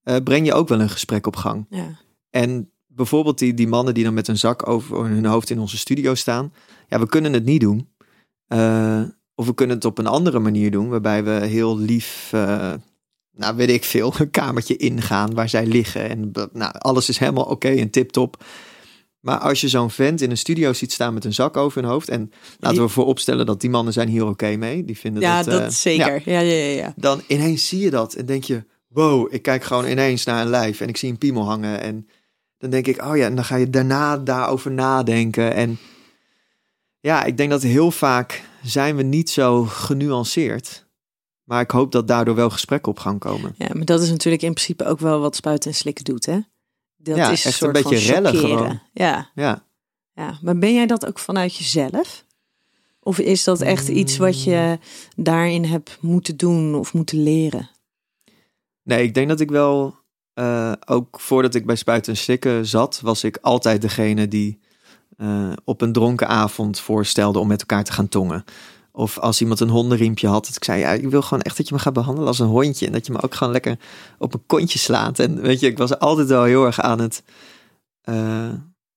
eh, breng je ook wel een gesprek op gang. Ja, En bijvoorbeeld die, die mannen die dan met een zak over hun hoofd in onze studio staan. Ja, we kunnen het niet doen. Eh, of we kunnen het op een andere manier doen, waarbij we heel lief, eh, nou weet ik veel, een kamertje ingaan waar zij liggen. En nou, alles is helemaal oké en tip-top. Maar als je zo'n vent in een studio ziet staan met een zak over hun hoofd. En laten we vooropstellen dat die mannen zijn hier oké mee. Die vinden ja dat, dat zeker. ja Ja, ja, ja. ja. dan ineens zie je dat en denk je, wow, ik kijk gewoon ineens naar een lijf en ik zie een piemel hangen en dan denk ik, oh ja, en dan ga je daarna daarover nadenken en ja, ik denk dat heel vaak zijn we niet zo genuanceerd, maar ik hoop dat daardoor wel gesprekken op gang komen. Ja, maar dat is natuurlijk in principe ook wel wat spuiten en slikken doet, hè? Dat Ja, is een echt een soort beetje rellen gewoon. Ja, Ja, ja, maar ben jij dat ook vanuit jezelf? Of is dat echt iets wat je daarin hebt moeten doen of moeten leren? Nee, ik denk dat ik wel, eh, ook voordat ik bij Spuiten en Slikken zat, was ik altijd degene die eh, op een dronken avond voorstelde om met elkaar te gaan tongen. Of als iemand een hondenriempje had, dat ik zei, ja, ik wil gewoon echt dat je me gaat behandelen als een hondje. En dat je me ook gewoon lekker op een kontje slaat. En weet je, ik was altijd wel heel erg aan het, eh,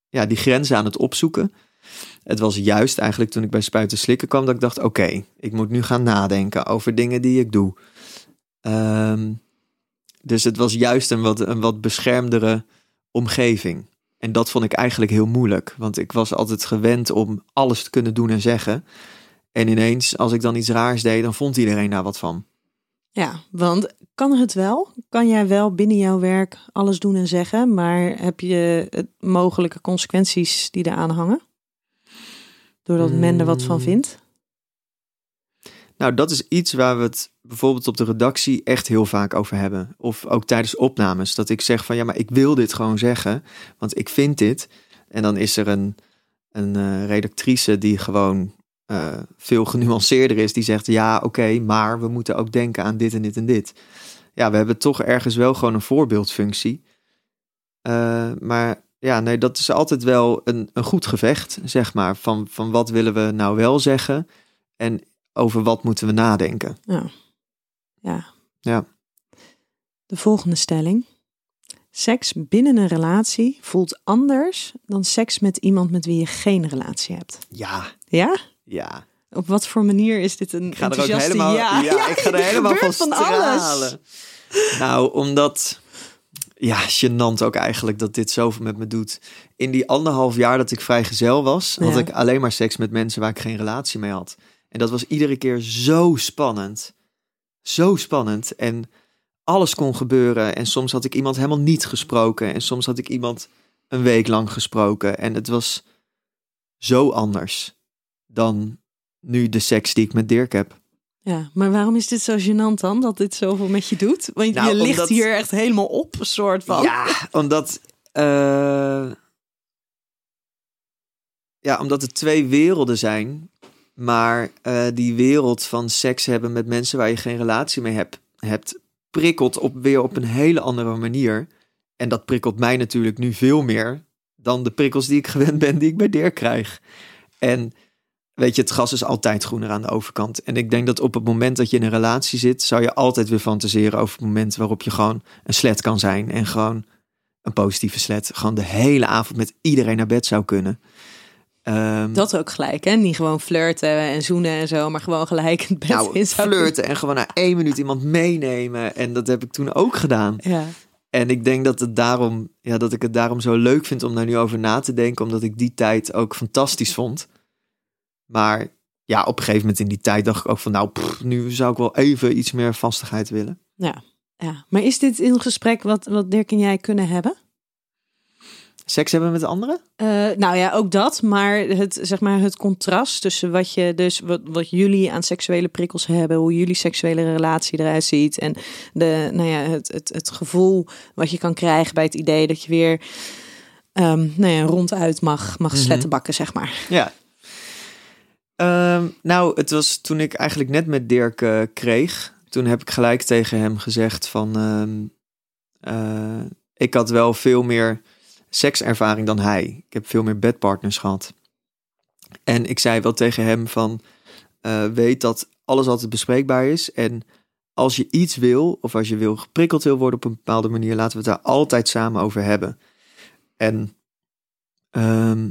ja, die grenzen aan het opzoeken. Het was juist eigenlijk toen ik bij Spuiten Slikken kwam, dat ik dacht, oké, ik moet nu gaan nadenken over dingen die ik doe. Ehm, dus het was juist een wat, een wat beschermdere omgeving. En dat vond ik eigenlijk heel moeilijk. Want ik was altijd gewend om alles te kunnen doen en zeggen. En ineens, als ik dan iets raars deed, dan vond iedereen daar wat van. Ja, want kan het wel? Kan jij wel binnen jouw werk alles doen en zeggen, maar heb je het mogelijke consequenties die eraan hangen? Doordat men er wat van Mm. vindt? Nou, dat is iets waar we het bijvoorbeeld op de redactie echt heel vaak over hebben. Of ook tijdens opnames. Dat ik zeg van ja, maar ik wil dit gewoon zeggen. Want ik vind dit. En dan is er een, een eh, redactrice die gewoon eh, veel genuanceerder is. Die zegt ja, oké, maar we moeten ook denken aan dit en dit en dit. Ja, we hebben toch ergens wel gewoon een voorbeeldfunctie. Eh, maar ja, nee, dat is altijd wel een, een goed gevecht, zeg maar. Van, van wat willen we nou wel zeggen? En over wat moeten we nadenken? Ja. Ja. Ja. De volgende stelling. Seks binnen een relatie voelt anders dan seks met iemand met wie je geen relatie hebt. Ja, Ja? ja. Op wat voor manier is dit een Ik ga er ook helemaal, ja, ja? ik ga er helemaal van van alles. Nou, omdat, ja, gênant ook eigenlijk dat dit zoveel met me doet. In die anderhalf jaar dat ik vrijgezel was, had Ja. ik alleen maar seks met mensen waar ik geen relatie mee had. En dat was iedere keer zo spannend. Zo spannend. En alles kon gebeuren. En soms had ik iemand helemaal niet gesproken. En soms had ik iemand een week lang gesproken. En het was zo anders dan nu de seks die ik met Dirk heb. Ja, maar waarom is dit zo gênant dan, dat dit zoveel met je doet? Want Nou, je ligt omdat- hier echt helemaal op, soort van. Ja, omdat. eh, ja, omdat het twee werelden zijn. Maar eh, die wereld van seks hebben met mensen waar je geen relatie mee hebt, prikkelt op, weer op een hele andere manier. En dat prikkelt mij natuurlijk nu veel meer dan de prikkels die ik gewend ben, die ik bij Dirk krijg. En weet je, het gras is altijd groener aan de overkant. En ik denk dat op het moment dat je in een relatie zit, zou je altijd weer fantaseren over het moment waarop je gewoon een slet kan zijn. En gewoon een positieve slet. Gewoon de hele avond met iedereen naar bed zou kunnen. Ehm, Dat ook gelijk, hè? Niet gewoon flirten en zoenen en zo, maar gewoon gelijk het bed nou, in flirten en gewoon na één minuut iemand meenemen. En dat heb ik toen ook gedaan. Ja. En ik denk dat, het daarom, ja, dat ik het daarom zo leuk vind om daar nu over na te denken. Omdat ik die tijd ook fantastisch vond. Maar ja, op een gegeven moment in die tijd dacht ik ook van... nou, pff, nu zou ik wel even iets meer vastigheid willen. Ja. ja. Maar is dit een gesprek wat, wat Dirk en jij kunnen hebben? Seks hebben met anderen? Eh, nou ja, ook dat. Maar het, zeg maar het contrast tussen wat je dus wat, wat jullie aan seksuele prikkels hebben, hoe jullie seksuele relatie eruit ziet. En de, nou ja, het, het, het gevoel wat je kan krijgen bij het idee dat je weer ehm, nou ja, ronduit mag, mag bakken, zeg maar. Ja. Ehm, nou, het was toen ik eigenlijk net met Dirk eh, kreeg. Toen heb ik gelijk tegen hem gezegd van... ehm, eh, ik had wel veel meer sekservaring dan hij. Ik heb veel meer bedpartners gehad. En ik zei wel tegen hem van... eh, weet dat alles altijd bespreekbaar is. En als je iets wil, of als je wil geprikkeld wil worden op een bepaalde manier... laten we het daar altijd samen over hebben. En... ehm,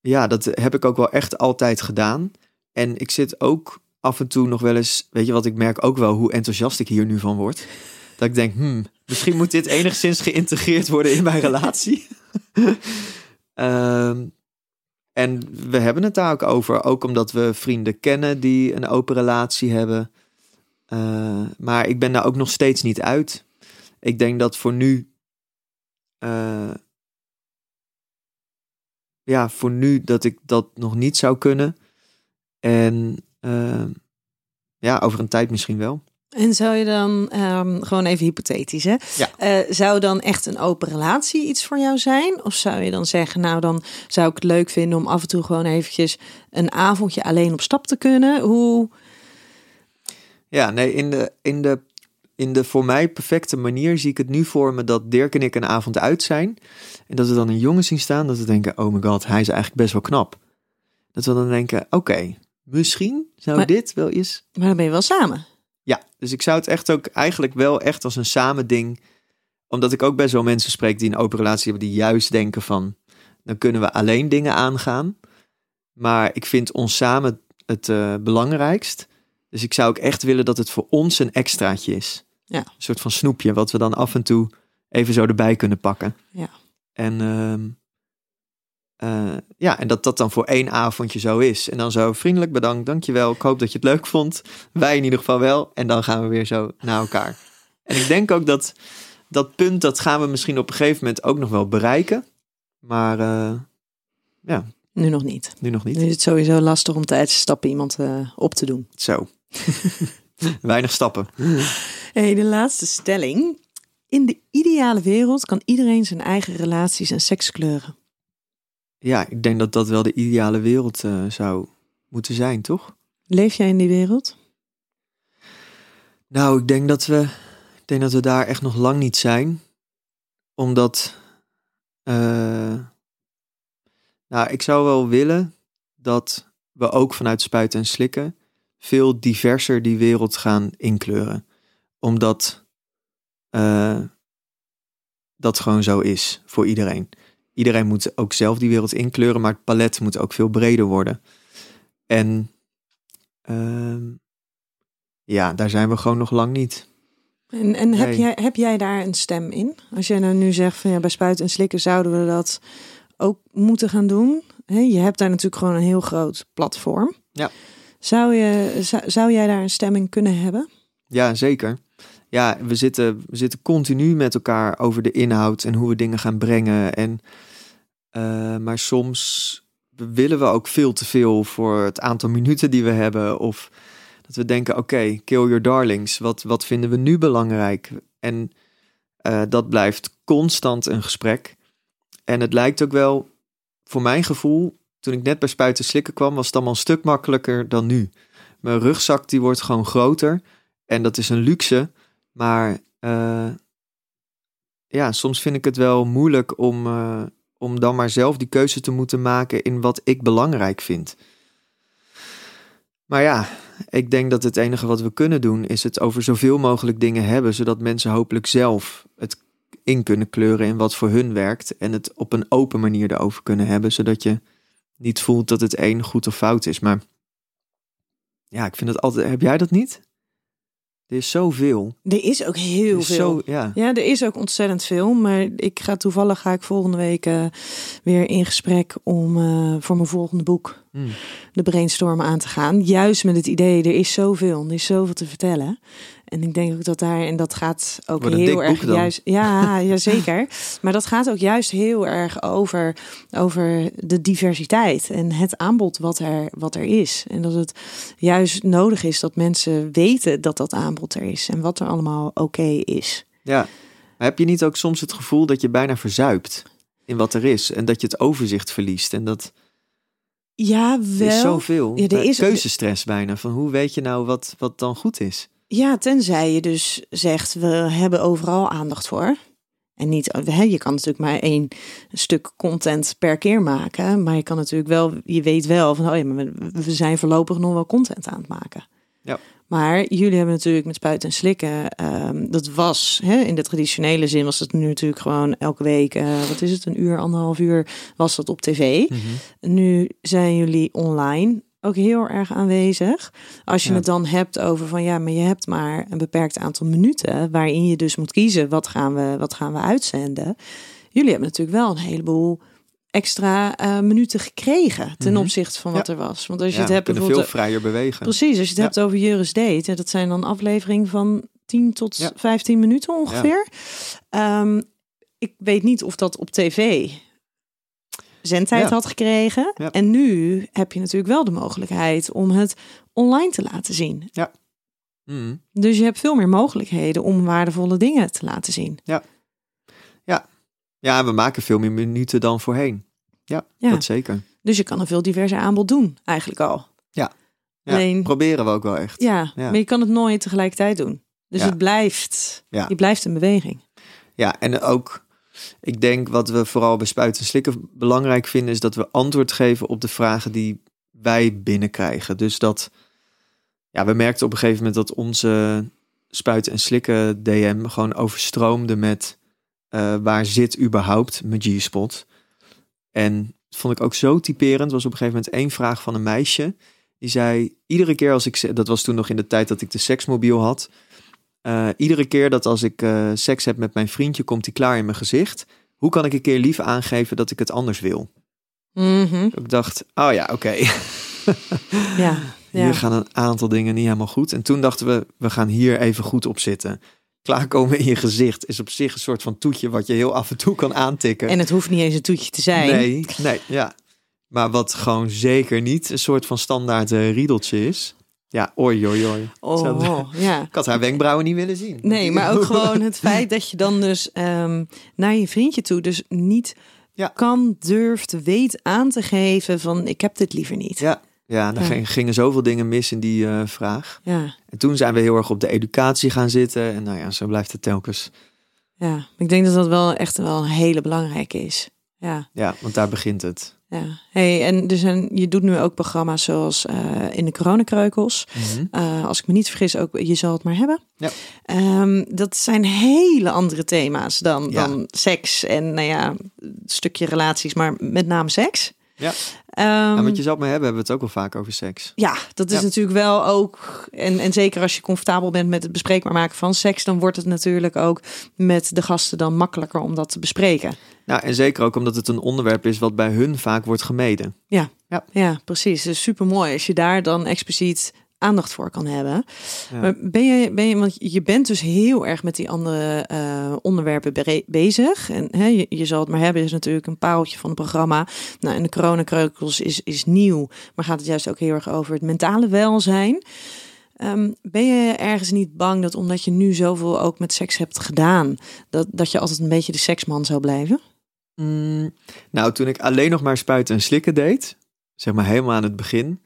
ja, dat heb ik ook wel echt altijd gedaan. En ik zit ook af en toe nog wel eens, weet je wat, ik merk ook wel hoe enthousiast ik hier nu van word. Dat ik denk, hmm, misschien moet dit enigszins geïntegreerd worden in mijn relatie. Ehm, en we hebben het daar ook over, ook omdat we vrienden kennen die een open relatie hebben. Eh, maar ik ben daar ook nog steeds niet uit. Ik denk dat voor nu eh, ja, voor nu dat ik dat nog niet zou kunnen. En eh, ja, over een tijd misschien wel. En zou je dan, ehm, gewoon even hypothetisch hè, Ja. Eh, zou dan echt een open relatie iets voor jou zijn? Of zou je dan zeggen, nou dan zou ik het leuk vinden om af en toe gewoon eventjes een avondje alleen op stap te kunnen? Hoe, Ja, nee, in de, in de, in de voor mij perfecte manier zie ik het nu voor me dat Dirk en ik een avond uit zijn. En dat we dan een jongen zien staan, dat we denken, oh my god, hij is eigenlijk best wel knap. Dat we dan denken, oké, misschien zou Maar- dit wel eens... maar dan ben je wel samen. Ja, dus ik zou het echt ook eigenlijk wel echt als een samen ding. Omdat ik ook best wel mensen spreek die een open relatie hebben, die juist denken van, dan kunnen we alleen dingen aangaan. Maar ik vind ons samen het eh, belangrijkst. Dus ik zou ook echt willen dat het voor ons een extraatje is. Ja. Een soort van snoepje, wat we dan af en toe even zo erbij kunnen pakken. Ja. En ehm, eh, ja, en dat dat dan voor één avondje zo is. En dan zo vriendelijk bedankt, dankjewel. Ik hoop dat je het leuk vond. Wij in ieder geval wel. En dan gaan we weer zo naar elkaar. En ik denk ook dat dat punt, dat gaan we misschien op een gegeven moment ook nog wel bereiken. Maar eh, ja, Nu nog niet. nu nog niet. Nu is het sowieso lastig om tijdens stappen iemand eh, op te doen. Zo. Weinig stappen. Hey, de laatste stelling. In de ideale wereld kan iedereen zijn eigen relaties en seks kleuren. Ja, ik denk dat dat wel de ideale wereld eh, zou moeten zijn, toch? Leef jij in die wereld? Nou, ik denk dat we, ik denk dat we daar echt nog lang niet zijn. Omdat, eh, nou, ik zou wel willen dat we ook vanuit spuiten en slikken veel diverser die wereld gaan inkleuren. Omdat eh, dat gewoon zo is voor iedereen. Iedereen moet ook zelf die wereld inkleuren, maar het palet moet ook veel breder worden. En ehm, ja, daar zijn we gewoon nog lang niet. En, en heb, Nee. jij, heb jij daar een stem in? Als jij nou nu zegt van ja, bij spuiten en slikken zouden we dat ook moeten gaan doen. Je hebt daar natuurlijk gewoon een heel groot platform. Ja. Zou, je, zou, zou jij daar een stem in kunnen hebben? Ja, zeker. Ja, we zitten, we zitten continu met elkaar over de inhoud en hoe we dingen gaan brengen. En, eh, maar soms willen we ook veel te veel voor het aantal minuten die we hebben. Of dat we denken, oké, kill your darlings. Wat, wat vinden we nu belangrijk? En eh, dat blijft constant een gesprek. En het lijkt ook wel, voor mijn gevoel, toen ik net bij Spuiten Slikken kwam, was het allemaal een stuk makkelijker dan nu. Mijn rugzak die wordt gewoon groter. En dat is een luxe. Maar eh, ja, soms vind ik het wel moeilijk om, eh, om dan maar zelf die keuze te moeten maken in wat ik belangrijk vind. Maar ja, ik denk dat het enige wat we kunnen doen is het over zoveel mogelijk dingen hebben, zodat mensen hopelijk zelf het in kunnen kleuren in wat voor hun werkt en het op een open manier erover kunnen hebben, zodat je niet voelt dat het een goed of fout is. Maar ja, ik vind het altijd. Heb jij dat niet? Er is zoveel. Er is ook heel is veel. Zo, ja. Ja, er is ook ontzettend veel. Maar ik ga toevallig ga ik volgende week eh, weer in gesprek om eh, voor mijn volgende boek Hm. de brainstorm aan te gaan. Juist met het idee, er is zoveel, er is zoveel te vertellen. En ik denk ook dat daar, en dat gaat ook heel erg juist. Ja, ja, zeker. Maar dat gaat ook juist heel erg over, over de diversiteit en het aanbod wat er, wat er is. En dat het juist nodig is dat mensen weten dat dat aanbod er is en wat er allemaal oké is. ja. Maar heb je niet ook soms het gevoel dat je bijna verzuipt in wat er is en dat je het overzicht verliest en dat Ja, er wel. is zoveel Ja, er is- keuzestress bijna van hoe weet je nou wat, wat dan goed is? Ja, tenzij je dus zegt, we hebben overal aandacht voor. En niet, hè, je kan natuurlijk maar één stuk content per keer maken. Maar je kan natuurlijk wel, je weet wel van, oh ja, maar we- zijn voorlopig nog wel content aan het maken. Ja. Maar jullie hebben natuurlijk met spuiten en slikken, ehm, dat was hè, in de traditionele zin was het nu natuurlijk gewoon elke week, eh, wat is het, een uur, anderhalf uur was dat op tv. Nu zijn jullie online ook heel erg aanwezig. Als je Ja. het dan hebt over van ja, maar je hebt maar een beperkt aantal minuten waarin je dus moet kiezen wat gaan we, wat gaan we uitzenden. Jullie hebben natuurlijk wel een heleboel extra eh, minuten gekregen ten Mhm. opzichte van wat er was. Want als je Ja, het hebt kunnen veel bijvoorbeeld vrijer bewegen. precies, als je het hebt over Juris Date, dat zijn dan afleveringen van 10 tot Ja. 15 minuten ongeveer. Ehm, ik weet niet of dat op tv zendtijd Ja. had gekregen. Ja. En nu heb je natuurlijk wel de mogelijkheid om het online te laten zien. Mhm. Dus je hebt veel meer mogelijkheden om waardevolle dingen te laten zien. Ja, we maken veel meer minuten dan voorheen. Ja, Ja. dat zeker. Dus je kan een veel diverser aanbod doen, eigenlijk al. Ja, Alleen- proberen we ook wel echt. Ja, Ja. maar je kan het nooit tegelijkertijd doen. Dus Ja. het blijft, Ja. je blijft in beweging. Ja, en ook, ik denk wat we vooral bij Spuiten en Slikken belangrijk vinden, is dat we antwoord geven op de vragen die wij binnenkrijgen. Dus dat, ja, we merkten op een gegeven moment dat onze Spuiten en Slikken DM gewoon overstroomde met eh, waar zit überhaupt mijn G-spot? En dat vond ik ook zo typerend. was op een gegeven moment één vraag van een meisje. Die zei, iedere keer als ik, dat was toen nog in de tijd dat ik de seksmobiel had. Eh, iedere keer dat als ik eh, seks heb met mijn vriendje, komt hij klaar in mijn gezicht. Hoe kan ik een keer lief aangeven dat ik het anders wil? Mhm. Ik dacht, oh ja, oké. Ja, Hier ja. gaan een aantal dingen niet helemaal goed. En toen dachten we, we gaan hier even goed op zitten. Klaarkomen in je gezicht is op zich een soort van toetje wat je heel af en toe kan aantikken. En het hoeft niet eens een toetje te zijn. Nee, nee, ja. Maar wat gewoon zeker niet een soort van standaard eh, riedeltje is. Ja, oi, oi, oi. Oh, ja. Ik had haar wenkbrauwen niet willen zien. Nee, maar ook gewoon het feit dat je dan dus ehm, naar je vriendje toe dus niet Ja. kan, durft, weet aan te geven van ik heb dit liever niet. Ja, ja er Ja. gingen zoveel dingen mis in die eh, vraag. Ja, En toen zijn we heel erg op de educatie gaan zitten. En nou ja, zo blijft het telkens. ja. Ik denk dat dat wel echt wel een hele belangrijke is. Ja, Ja, want daar begint het. ja. Hey, en zijn, je doet nu ook programma's zoals eh, in de coronakreukels. Eh, als ik me niet vergis, ook je zal het maar hebben. Ja. Ehm, dat zijn hele andere thema's dan, Ja. dan seks en nou ja, een stukje relaties, maar met name seks. Ja. Ehm, en wat je zou maar hebben, hebben we het ook wel vaak over seks. Ja, dat is Ja. natuurlijk wel ook. En, en zeker als je comfortabel bent met het bespreekbaar maken van seks, dan wordt het natuurlijk ook met de gasten dan makkelijker om dat te bespreken. Nou, en zeker ook omdat het een onderwerp is wat bij hun vaak wordt gemeden. Ja, precies. Dus super mooi als je daar dan expliciet aandacht voor kan hebben. Ja. Maar ben je, ben je, want je bent dus heel erg met die andere eh, onderwerpen bezig. En hè, je, je zal het maar hebben, is natuurlijk een paaltje van het programma. Nou, en de coronakreukels is, is nieuw, maar gaat het juist ook heel erg over het mentale welzijn. Ehm, ben je ergens niet bang dat omdat je nu zoveel ook met seks hebt gedaan, dat, dat je altijd een beetje de seksman zou blijven? Mm, nou, toen ik alleen nog maar spuiten en slikken deed, zeg maar helemaal aan het begin.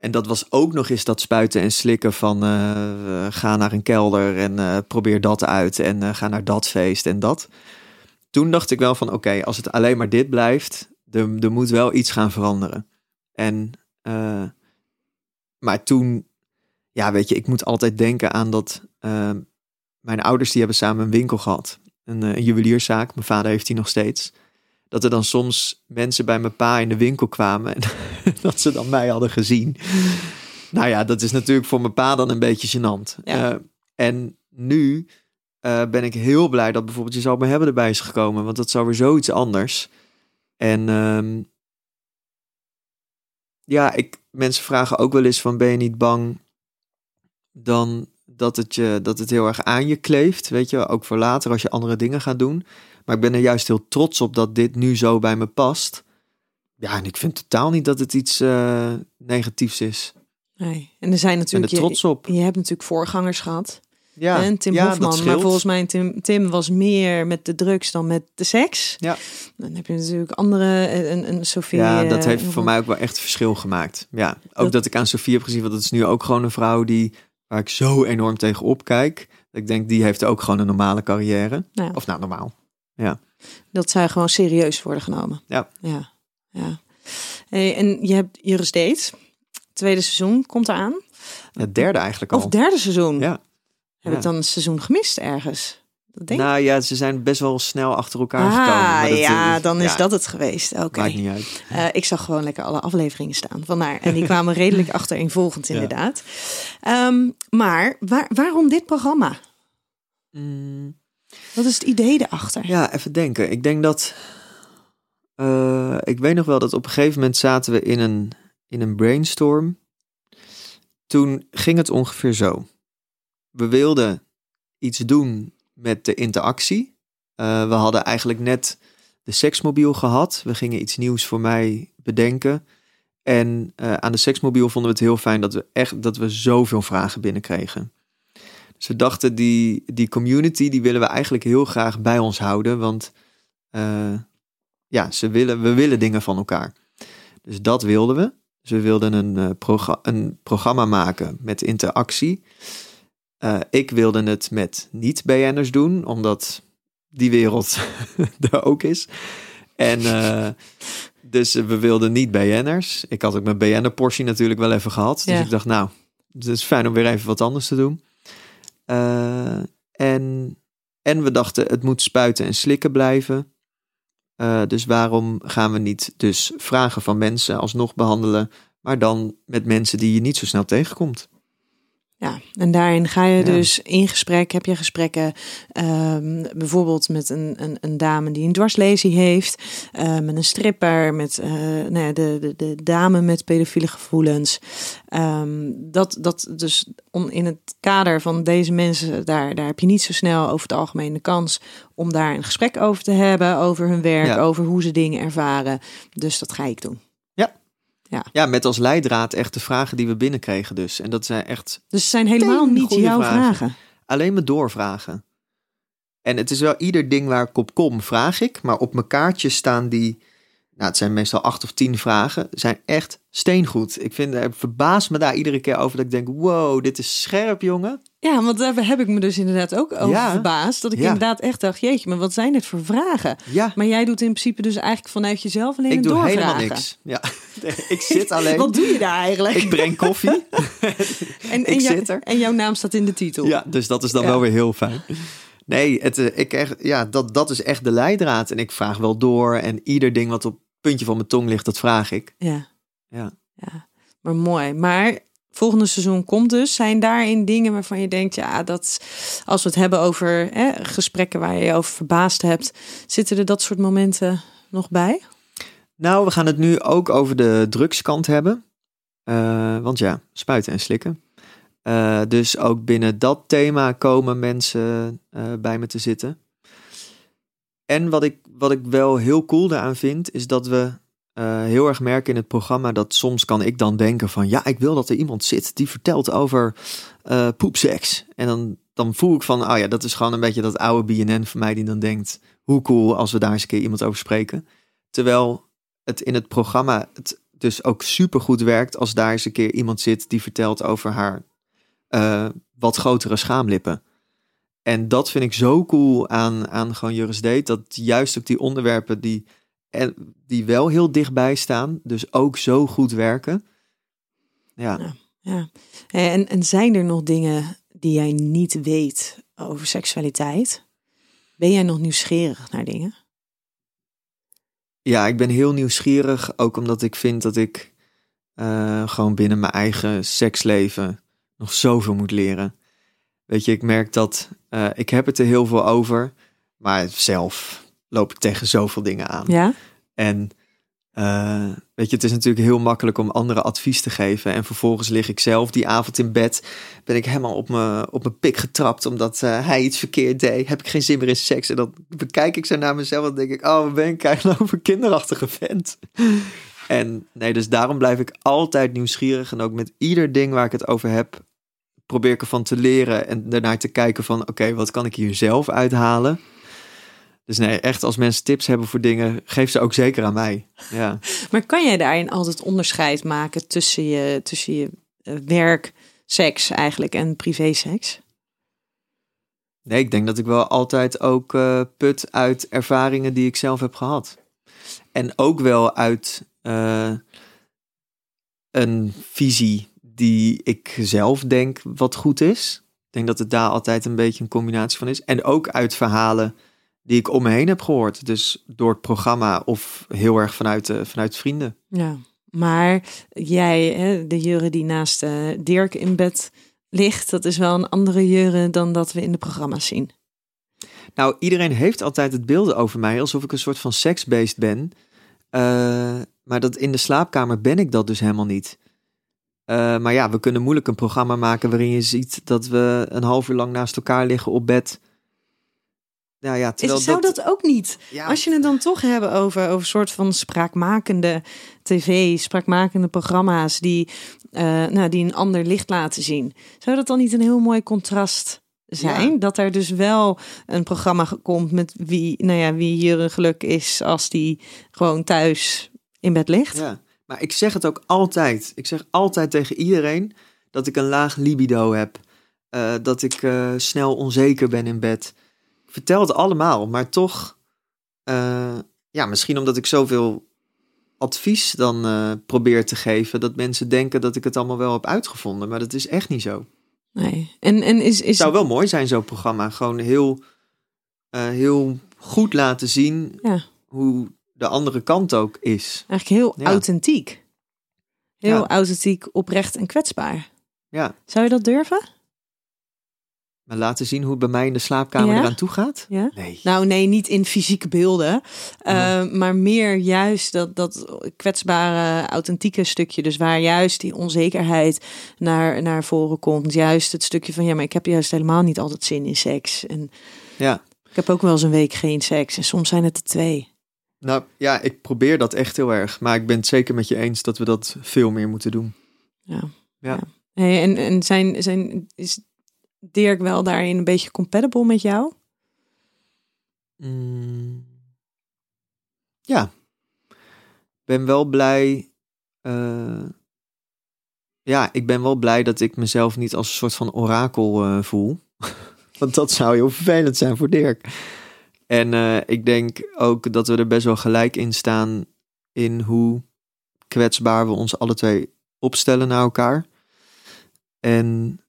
En dat was ook nog eens dat spuiten en slikken van eh, ga naar een kelder en eh, probeer dat uit en eh, ga naar dat feest en dat. Toen dacht ik wel van oké, als het alleen maar dit blijft, er, moet wel iets gaan veranderen. En, maar toen, ja weet je, ik moet altijd denken aan dat mijn ouders die hebben samen een winkel gehad. Een, een juwelierszaak, mijn vader heeft die nog steeds. Dat er dan soms mensen bij mijn pa in de winkel kwamen en dat ze dan mij hadden gezien. Nou ja, dat is natuurlijk voor mijn pa dan een beetje gênant. Ja. Eh, en nu eh, ben ik heel blij dat bijvoorbeeld je zou me hebben erbij is gekomen, want dat is alweer zoiets anders. En ehm, ja, ik, mensen vragen ook wel eens van ben je niet bang dan dat het, je, dat het heel erg aan je kleeft, weet je, ook voor later als je andere dingen gaat doen. Maar ik ben er juist heel trots op dat dit nu zo bij me past. Ja, en ik vind totaal niet dat het iets eh, negatiefs is. Nee. En er zijn ben er natuurlijk... trots op. Je, je hebt natuurlijk voorgangers gehad. Ja, en Tim ja, Hofman. Maar volgens mij, Tim, Tim was meer met de drugs dan met de seks. Ja. Dan heb je natuurlijk andere, eh, een, een Sophie. Ja, dat eh, heeft voor mij ook wel echt verschil gemaakt. Ja, ook Dat- dat, ik aan Sofie heb gezien, want dat is nu ook gewoon een vrouw die, waar ik zo enorm tegen opkijk. Ik denk, die heeft ook gewoon een normale carrière. Ja. Of nou, normaal. Dat zij gewoon serieus worden genomen. Ja. Ja. ja. Hey, en je hebt Juris Date. Tweede seizoen komt eraan. Het derde eigenlijk al. Of derde seizoen. Ja. Heb Ja. ik dan een seizoen gemist ergens? Dat denk ik. Nou ja, ze zijn best wel snel achter elkaar gekomen. Ah, maar dat, ja, eh, dan is ja, dat het geweest. Oké. Maakt niet uit. Eh, ik zag gewoon lekker alle afleveringen staan. Vandaar. En die kwamen redelijk achtereenvolgend, Ja. inderdaad. Ehm, maar waar, waarom dit programma? Mm, Wat is het idee erachter? ja, even denken. Ik denk dat... eh, ik weet nog wel dat op een gegeven moment zaten we in een, in een brainstorm. Toen ging het ongeveer zo. We wilden iets doen met de interactie. Eh, we hadden eigenlijk net de seksmobiel gehad. We gingen iets nieuws voor mij bedenken. En eh, aan de seksmobiel vonden we het heel fijn dat we echt dat we zoveel vragen binnenkregen. Dus we dachten, die, die community, die willen we eigenlijk heel graag bij ons houden. Want eh, ja, ze willen, we willen dingen van elkaar. Dus dat wilden we. Dus we wilden een, eh, een programma maken met interactie. Eh, ik wilde het met niet-BN'ers doen, omdat die wereld er ook is. En dus we wilden niet BN'ers. Ik had ook mijn BN'er-portie natuurlijk wel even gehad. Dus Ja. ik dacht, nou, het is fijn om weer even wat anders te doen. Eh, en, en we dachten, het moet spuiten en slikken blijven. Eh, dus waarom gaan we niet dus vragen van mensen alsnog behandelen, maar dan met mensen die je niet zo snel tegenkomt? Ja, en daarin ga je Ja. dus in gesprek, heb je gesprekken ehm, bijvoorbeeld met een, een, een dame die een dwarslesie heeft, eh, met een stripper, met eh, nou ja, de, de, de dame met pedofiele gevoelens. Ehm, dat, dat dus om in het kader van deze mensen, daar, daar heb je niet zo snel over het algemeen de kans om daar een gesprek over te hebben, over hun werk, Ja. over hoe ze dingen ervaren. Dus dat ga ik doen. Ja, met als leidraad echt de vragen die we binnenkregen dus. En dat zijn echt Dus het zijn helemaal niet jouw vragen. vragen. alleen maar doorvragen. En het is wel ieder ding waar ik op kom, vraag ik. Maar op mijn kaartje staan die, nou het zijn meestal acht of tien vragen, zijn echt steengoed. Ik vind, ik verbaas me daar iedere keer over dat ik denk, wow, dit is scherp jongen. Ja, want daar heb ik me dus inderdaad ook over Ja. verbaasd. Dat ik Ja. inderdaad echt dacht, jeetje, maar wat zijn dit voor vragen? Ja, Maar jij doet in principe dus eigenlijk vanuit jezelf alleen ik een doe doorvragen. helemaal niks. Ja, ik zit alleen. Wat doe je daar eigenlijk? Ik breng koffie. en, en, ik jou- er. en jouw naam staat in de titel. Ja, dus dat is dan wel weer heel fijn. Nee, het, eh, ik echt, ja, dat, dat is echt de leidraad. En ik vraag wel door. En ieder ding wat op het puntje van mijn tong ligt, dat vraag ik. ja. Ja. Ja, maar mooi. Maar volgende seizoen komt dus. Zijn daarin dingen waarvan je denkt, ja, dat als we het hebben over hè, gesprekken waar je je over verbaasd hebt, zitten er dat soort momenten nog bij? Nou, we gaan het nu ook over de drugskant hebben. Eh, want ja, spuiten en slikken. Eh, dus ook binnen dat thema komen mensen eh, bij me te zitten. En wat ik, wat ik wel heel cool daaraan vind, is dat we eh, heel erg merken in het programma dat soms kan ik dan denken van ja, ik wil dat er iemand zit die vertelt over eh poepseks. En dan, dan voel ik van, oh ja, dat is gewoon een beetje dat oude BNN voor mij die dan denkt, hoe cool als we daar eens een keer iemand over spreken. Terwijl het in het programma het dus ook super goed werkt als daar eens een keer iemand zit die vertelt over haar eh, wat grotere schaamlippen. En dat vind ik zo cool aan, aan gewoon Juris Date, dat juist ook die onderwerpen die, en, die wel heel dichtbij staan, dus ook zo goed werken. Ja, Ja. En, en zijn er nog dingen die jij niet weet over seksualiteit? Ben jij nog nieuwsgierig naar dingen? Ja, ik ben heel nieuwsgierig. Ook omdat ik vind dat ik eh, gewoon binnen mijn eigen seksleven nog zoveel moet leren. Weet je, ik merk dat eh, ik heb het er heel veel over. Maar zelf loop ik tegen zoveel dingen aan. Ja? En eh, weet je, het is natuurlijk heel makkelijk om anderen advies te geven. En vervolgens lig ik zelf die avond in bed. Ben ik helemaal op mijn, op mijn pik getrapt omdat eh, hij iets verkeerd deed. Heb ik geen zin meer in seks. En dan bekijk ik zo naar mezelf en denk ik... Oh, ben ik eigenlijk over kinderachtige vent. en nee, dus daarom blijf ik altijd nieuwsgierig. En ook met ieder ding waar ik het over heb... probeer ik ervan te leren en daarnaar te kijken van... Oké, wat kan ik hier zelf uithalen? Dus nee, echt als mensen tips hebben voor dingen, geef ze ook zeker aan mij. Ja. Maar kan jij daarin altijd onderscheid maken tussen je, tussen je uh, werk, seks eigenlijk en privéseks? Nee, ik denk dat ik wel altijd ook uh, put uit ervaringen die ik zelf heb gehad. En ook wel uit uh, een visie die ik zelf denk wat goed is. Ik denk dat het daar altijd een beetje een combinatie van is. En ook uit verhalen die ik om me heen heb gehoord. Dus door het programma of heel erg vanuit, uh, vanuit vrienden. Ja, maar jij, hè, de Jure die naast uh, Dirk in bed ligt, dat is wel een andere Jure dan dat we in de programma's zien. Nou, iedereen heeft altijd het beelden over mij alsof ik een soort van seksbeest ben. Uh, maar dat in de slaapkamer ben ik dat dus helemaal niet. maar ja, we kunnen moeilijk een programma maken waarin je ziet dat we een half uur lang naast elkaar liggen op bed. Nou ja, terwijl zou dat... dat ook niet? Ja. Als je het dan toch hebben over, over een soort van spraakmakende tv, spraakmakende programma's die, uh, nou, die een ander licht laten zien. Zou dat dan niet een heel mooi contrast zijn? Ja. Dat er dus wel een programma komt met wie, nou ja, wie hier een geluk is als die gewoon thuis in bed ligt. Ja, maar ik zeg het ook altijd. Ik zeg altijd tegen iedereen dat ik een laag libido heb. Uh, dat ik uh, snel onzeker ben in bed vertel het allemaal, maar toch, uh, ja, misschien omdat ik zoveel advies dan uh, probeer te geven, dat mensen denken dat ik het allemaal wel heb uitgevonden, maar dat is echt niet zo. Nee, en, en is, is... Het zou wel mooi zijn, zo'n programma. Gewoon heel, uh, heel goed laten zien ja. hoe de andere kant ook is. Eigenlijk heel ja. authentiek. Heel ja. authentiek, oprecht en kwetsbaar. Ja. Zou je dat durven? Maar laten zien hoe het bij mij in de slaapkamer ja? eraan toe gaat? Ja? Nee. Nou nee, niet in fysieke beelden. Uh, maar meer juist dat, dat kwetsbare, authentieke stukje. Dus waar juist die onzekerheid naar, naar voren komt. Juist het stukje van ja, maar ik heb juist helemaal niet altijd zin in seks. En ja. ik heb ook wel eens een week geen seks. En soms zijn het er twee. Nou ja, ik probeer dat echt heel erg. Maar ik ben het zeker met je eens dat we dat veel meer moeten doen. Ja. Ja. ja. Hey, en, en zijn, zijn, is Dirk wel daarin een beetje compatible met jou? Mm. Ja. Ben wel blij. Uh, ja, ik ben wel blij dat ik mezelf niet als een soort van orakel uh, voel. Want dat zou heel vervelend zijn voor Dirk. En uh, ik denk ook dat we er best wel gelijk in staan in hoe kwetsbaar we ons alle twee opstellen naar elkaar. En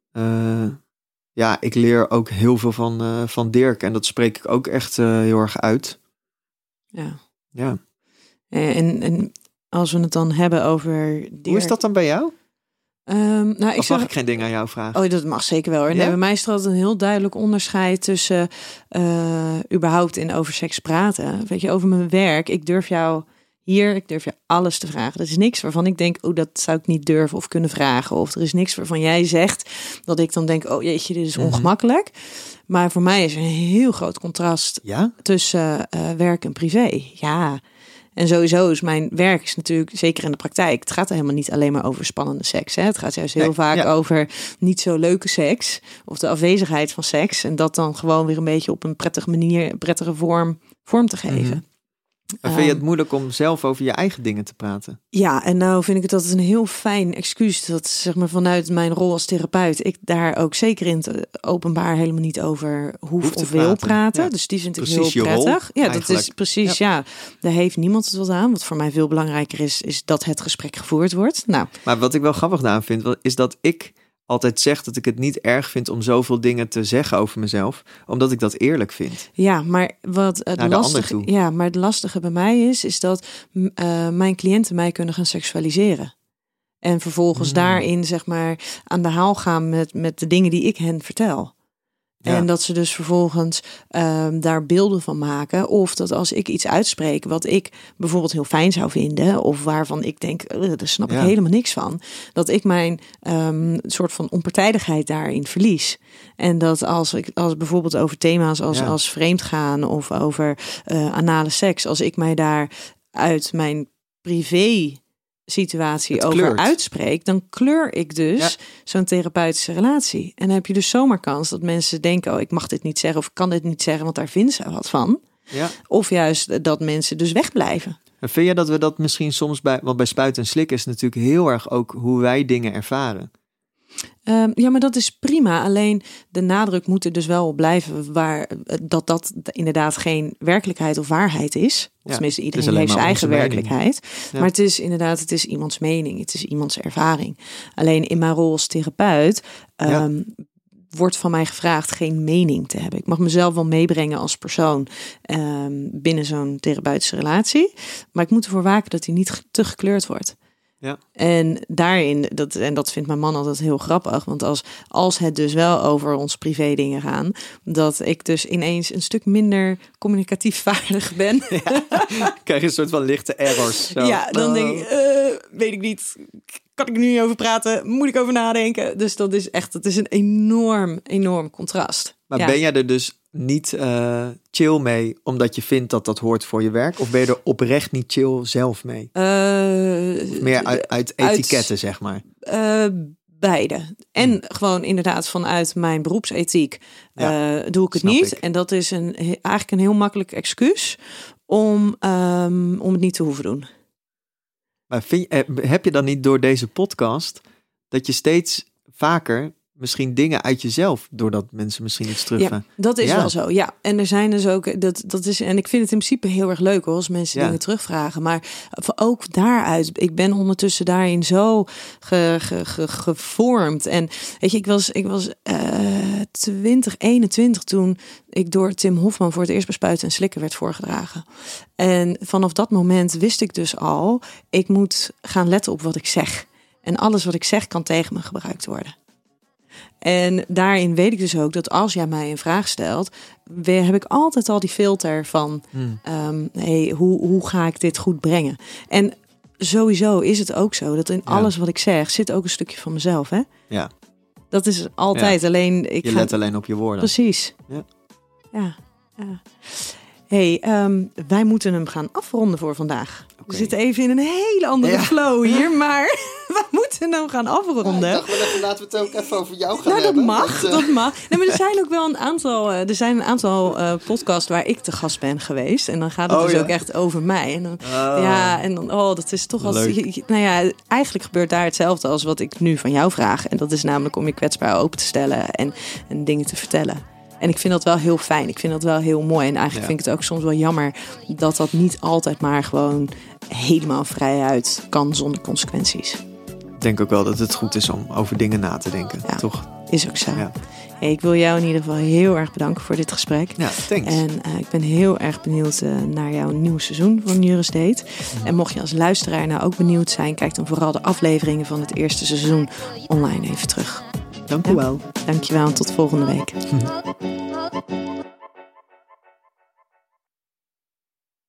ja, ik leer ook heel veel van, uh, van Dirk. En dat spreek ik ook echt uh, heel erg uit. Ja. Ja. En, en als we het dan hebben over Dirk... Hoe is dat dan bij jou? Um, nou, ik of mag ik geen ding aan jou vragen? Oh, dat mag zeker wel hoor. Nee, bij mij is er altijd een heel duidelijk onderscheid tussen uh, überhaupt in over seks praten. Weet je, over mijn werk. Ik durf jou hier, ik durf je alles te vragen. Er is niks waarvan ik denk, oh, dat zou ik niet durven of kunnen vragen. Of er is niks waarvan jij zegt dat ik dan denk, oh jeetje, dit is Mhm. ongemakkelijk. Maar voor mij is er een heel groot contrast Ja? tussen eh, werk en privé. Ja. En sowieso is mijn werk is natuurlijk, zeker in de praktijk, het gaat er helemaal niet alleen maar over spannende seks. Hè? Het gaat juist heel Nee, vaak ja. over niet zo leuke seks. Of de afwezigheid van seks. En dat dan gewoon weer een beetje op een prettige manier, prettige vorm, vorm te geven. Mhm. Maar vind je het Ehm, moeilijk om zelf over je eigen dingen te praten? Ja, en nou vind ik het altijd een heel fijn excuus dat zeg maar vanuit mijn rol als therapeut ik daar ook zeker in het openbaar helemaal niet over hoef, of wil praten, praten. ja. Dus die vind ik Precies heel je rol, prettig. ja, dat is precies. Ja. daar heeft niemand het wat aan. Wat voor mij veel belangrijker is, is dat het gesprek gevoerd wordt. Nou, Maar wat ik wel grappig aan vind, wel, is dat ik altijd zeg dat ik het niet erg vind om zoveel dingen te zeggen over mezelf, omdat ik dat eerlijk vind. Ja, maar wat het Naar lastige, toe. ja, maar het lastige bij mij is, is dat m, eh, mijn cliënten mij kunnen gaan seksualiseren. En vervolgens Hmm. daarin, zeg maar, aan de haal gaan met, met de dingen die ik hen vertel. Ja. En dat ze dus vervolgens ehm, daar beelden van maken. Of dat als ik iets uitspreek wat ik bijvoorbeeld heel fijn zou vinden. Of waarvan ik denk, "Ugh, daar snap Ja. ik helemaal niks van. Dat ik mijn ehm, soort van onpartijdigheid daarin verlies. En dat als ik als bijvoorbeeld over thema's als, Ja. als vreemdgaan of over eh, anale seks. Als ik mij daar uit mijn privé situatie over uitspreek, dan kleur ik dus Ja. zo'n therapeutische relatie. En dan heb je dus zomaar kans dat mensen denken: oh, ik mag dit niet zeggen of ik kan dit niet zeggen, want daar vinden ze wat van. Ja. Of juist dat mensen dus wegblijven. En vind je dat we dat misschien soms bij, want bij spuiten en slikken is natuurlijk heel erg ook hoe wij dingen ervaren. Ehm, ja, maar dat is prima. Alleen de nadruk moet er dus wel op blijven waar eh, dat dat inderdaad geen werkelijkheid of waarheid is. Of Ja, tenminste, iedereen heeft zijn eigen werkelijkheid. Ja. Maar het is inderdaad, het is iemands mening, het is iemands ervaring. Alleen in mijn rol als therapeut Ja. ehm, wordt van mij gevraagd geen mening te hebben. Ik mag mezelf wel meebrengen als persoon ehm, binnen zo'n therapeutische relatie, maar ik moet ervoor waken dat hij niet te gekleurd wordt. Ja. En daarin, dat, en dat vindt mijn man altijd heel grappig, want als, als het dus wel over ons privé dingen gaan, dat ik dus ineens een stuk minder communicatief vaardig ben. Krijg je een soort van lichte errors. Zo. Ja, dan denk ik, eh, weet ik niet. Kan ik er nu niet over praten? Moet ik over nadenken? Dus dat is echt, het is een enorm, enorm contrast. Maar Ja. ben jij er dus niet eh, chill mee omdat je vindt dat dat hoort voor je werk? Of ben je er oprecht niet chill zelf mee? Eh, Meer uit, uit uit- etiketten, zeg maar. Eh, beide. En gewoon inderdaad vanuit mijn beroepsethiek Ja, doe ik het niet. ik. En dat is een, eigenlijk een heel makkelijk excuus om, ehm, om het niet te hoeven doen. Maar vind, heb je dan niet door deze podcast dat je steeds vaker misschien dingen uit jezelf, doordat mensen misschien iets terug... Ja, dat is Ja. wel zo. Ja, en er zijn dus ook dat dat is en ik vind het in principe heel erg leuk hoor, als mensen Ja. dingen terugvragen. Maar ook daaruit, ik ben ondertussen daarin zo ge, ge, ge- gevormd. En weet je, ik was ik was eh 2021 toen ik door Tim Hofman voor het eerst bij Spuiten en Slikken werd voorgedragen. En vanaf dat moment wist ik dus al, ik moet gaan letten op wat ik zeg. En alles wat ik zeg kan tegen me gebruikt worden. En daarin weet ik dus ook dat als jij mij een vraag stelt, heb ik altijd al die filter van, Hmm. ehm, hey, hoe, hoe ga ik dit goed brengen? En sowieso is het ook zo dat in Ja. alles wat ik zeg zit ook een stukje van mezelf. Hè? Ja, Dat is altijd. Alleen ik je ga let alleen op je woorden. precies. Ja. Ja. ja. Hey, ehm, wij moeten hem gaan afronden voor vandaag. We zitten even in een hele andere Ja. flow hier, maar we moeten hem gaan afronden. wel even, laten we het ook even over jou gaan Nou, dat mag, dat mag. Nee, maar er zijn ook wel een aantal, eh, er zijn een aantal eh podcasts waar ik te gast ben geweest. En dan gaat het Oh, dus ja. ook echt over mij. En dan, Ja, en dan, oh, dat is toch als, je- nou ja, eigenlijk gebeurt daar hetzelfde als wat ik nu van jou vraag. En dat is namelijk om je kwetsbaar open te stellen en, en dingen te vertellen. En ik vind dat wel heel fijn. Ik vind dat wel heel mooi. En eigenlijk Ja. vind ik het ook soms wel jammer dat dat niet altijd maar gewoon helemaal vrijuit kan zonder consequenties. Ik denk ook wel dat het goed is om over dingen na te denken, Ja. toch? Is ook zo. Ja. Hey, ik wil jou in ieder geval heel erg bedanken voor dit gesprek. Ja, thanks. En eh, ik ben heel erg benieuwd eh, naar jouw nieuwe seizoen van Juris Date. En mocht je als luisteraar nou ook benieuwd zijn, kijk dan vooral de afleveringen van het eerste seizoen online even terug. Dank u wel. Dank je wel en tot volgende week. Hm.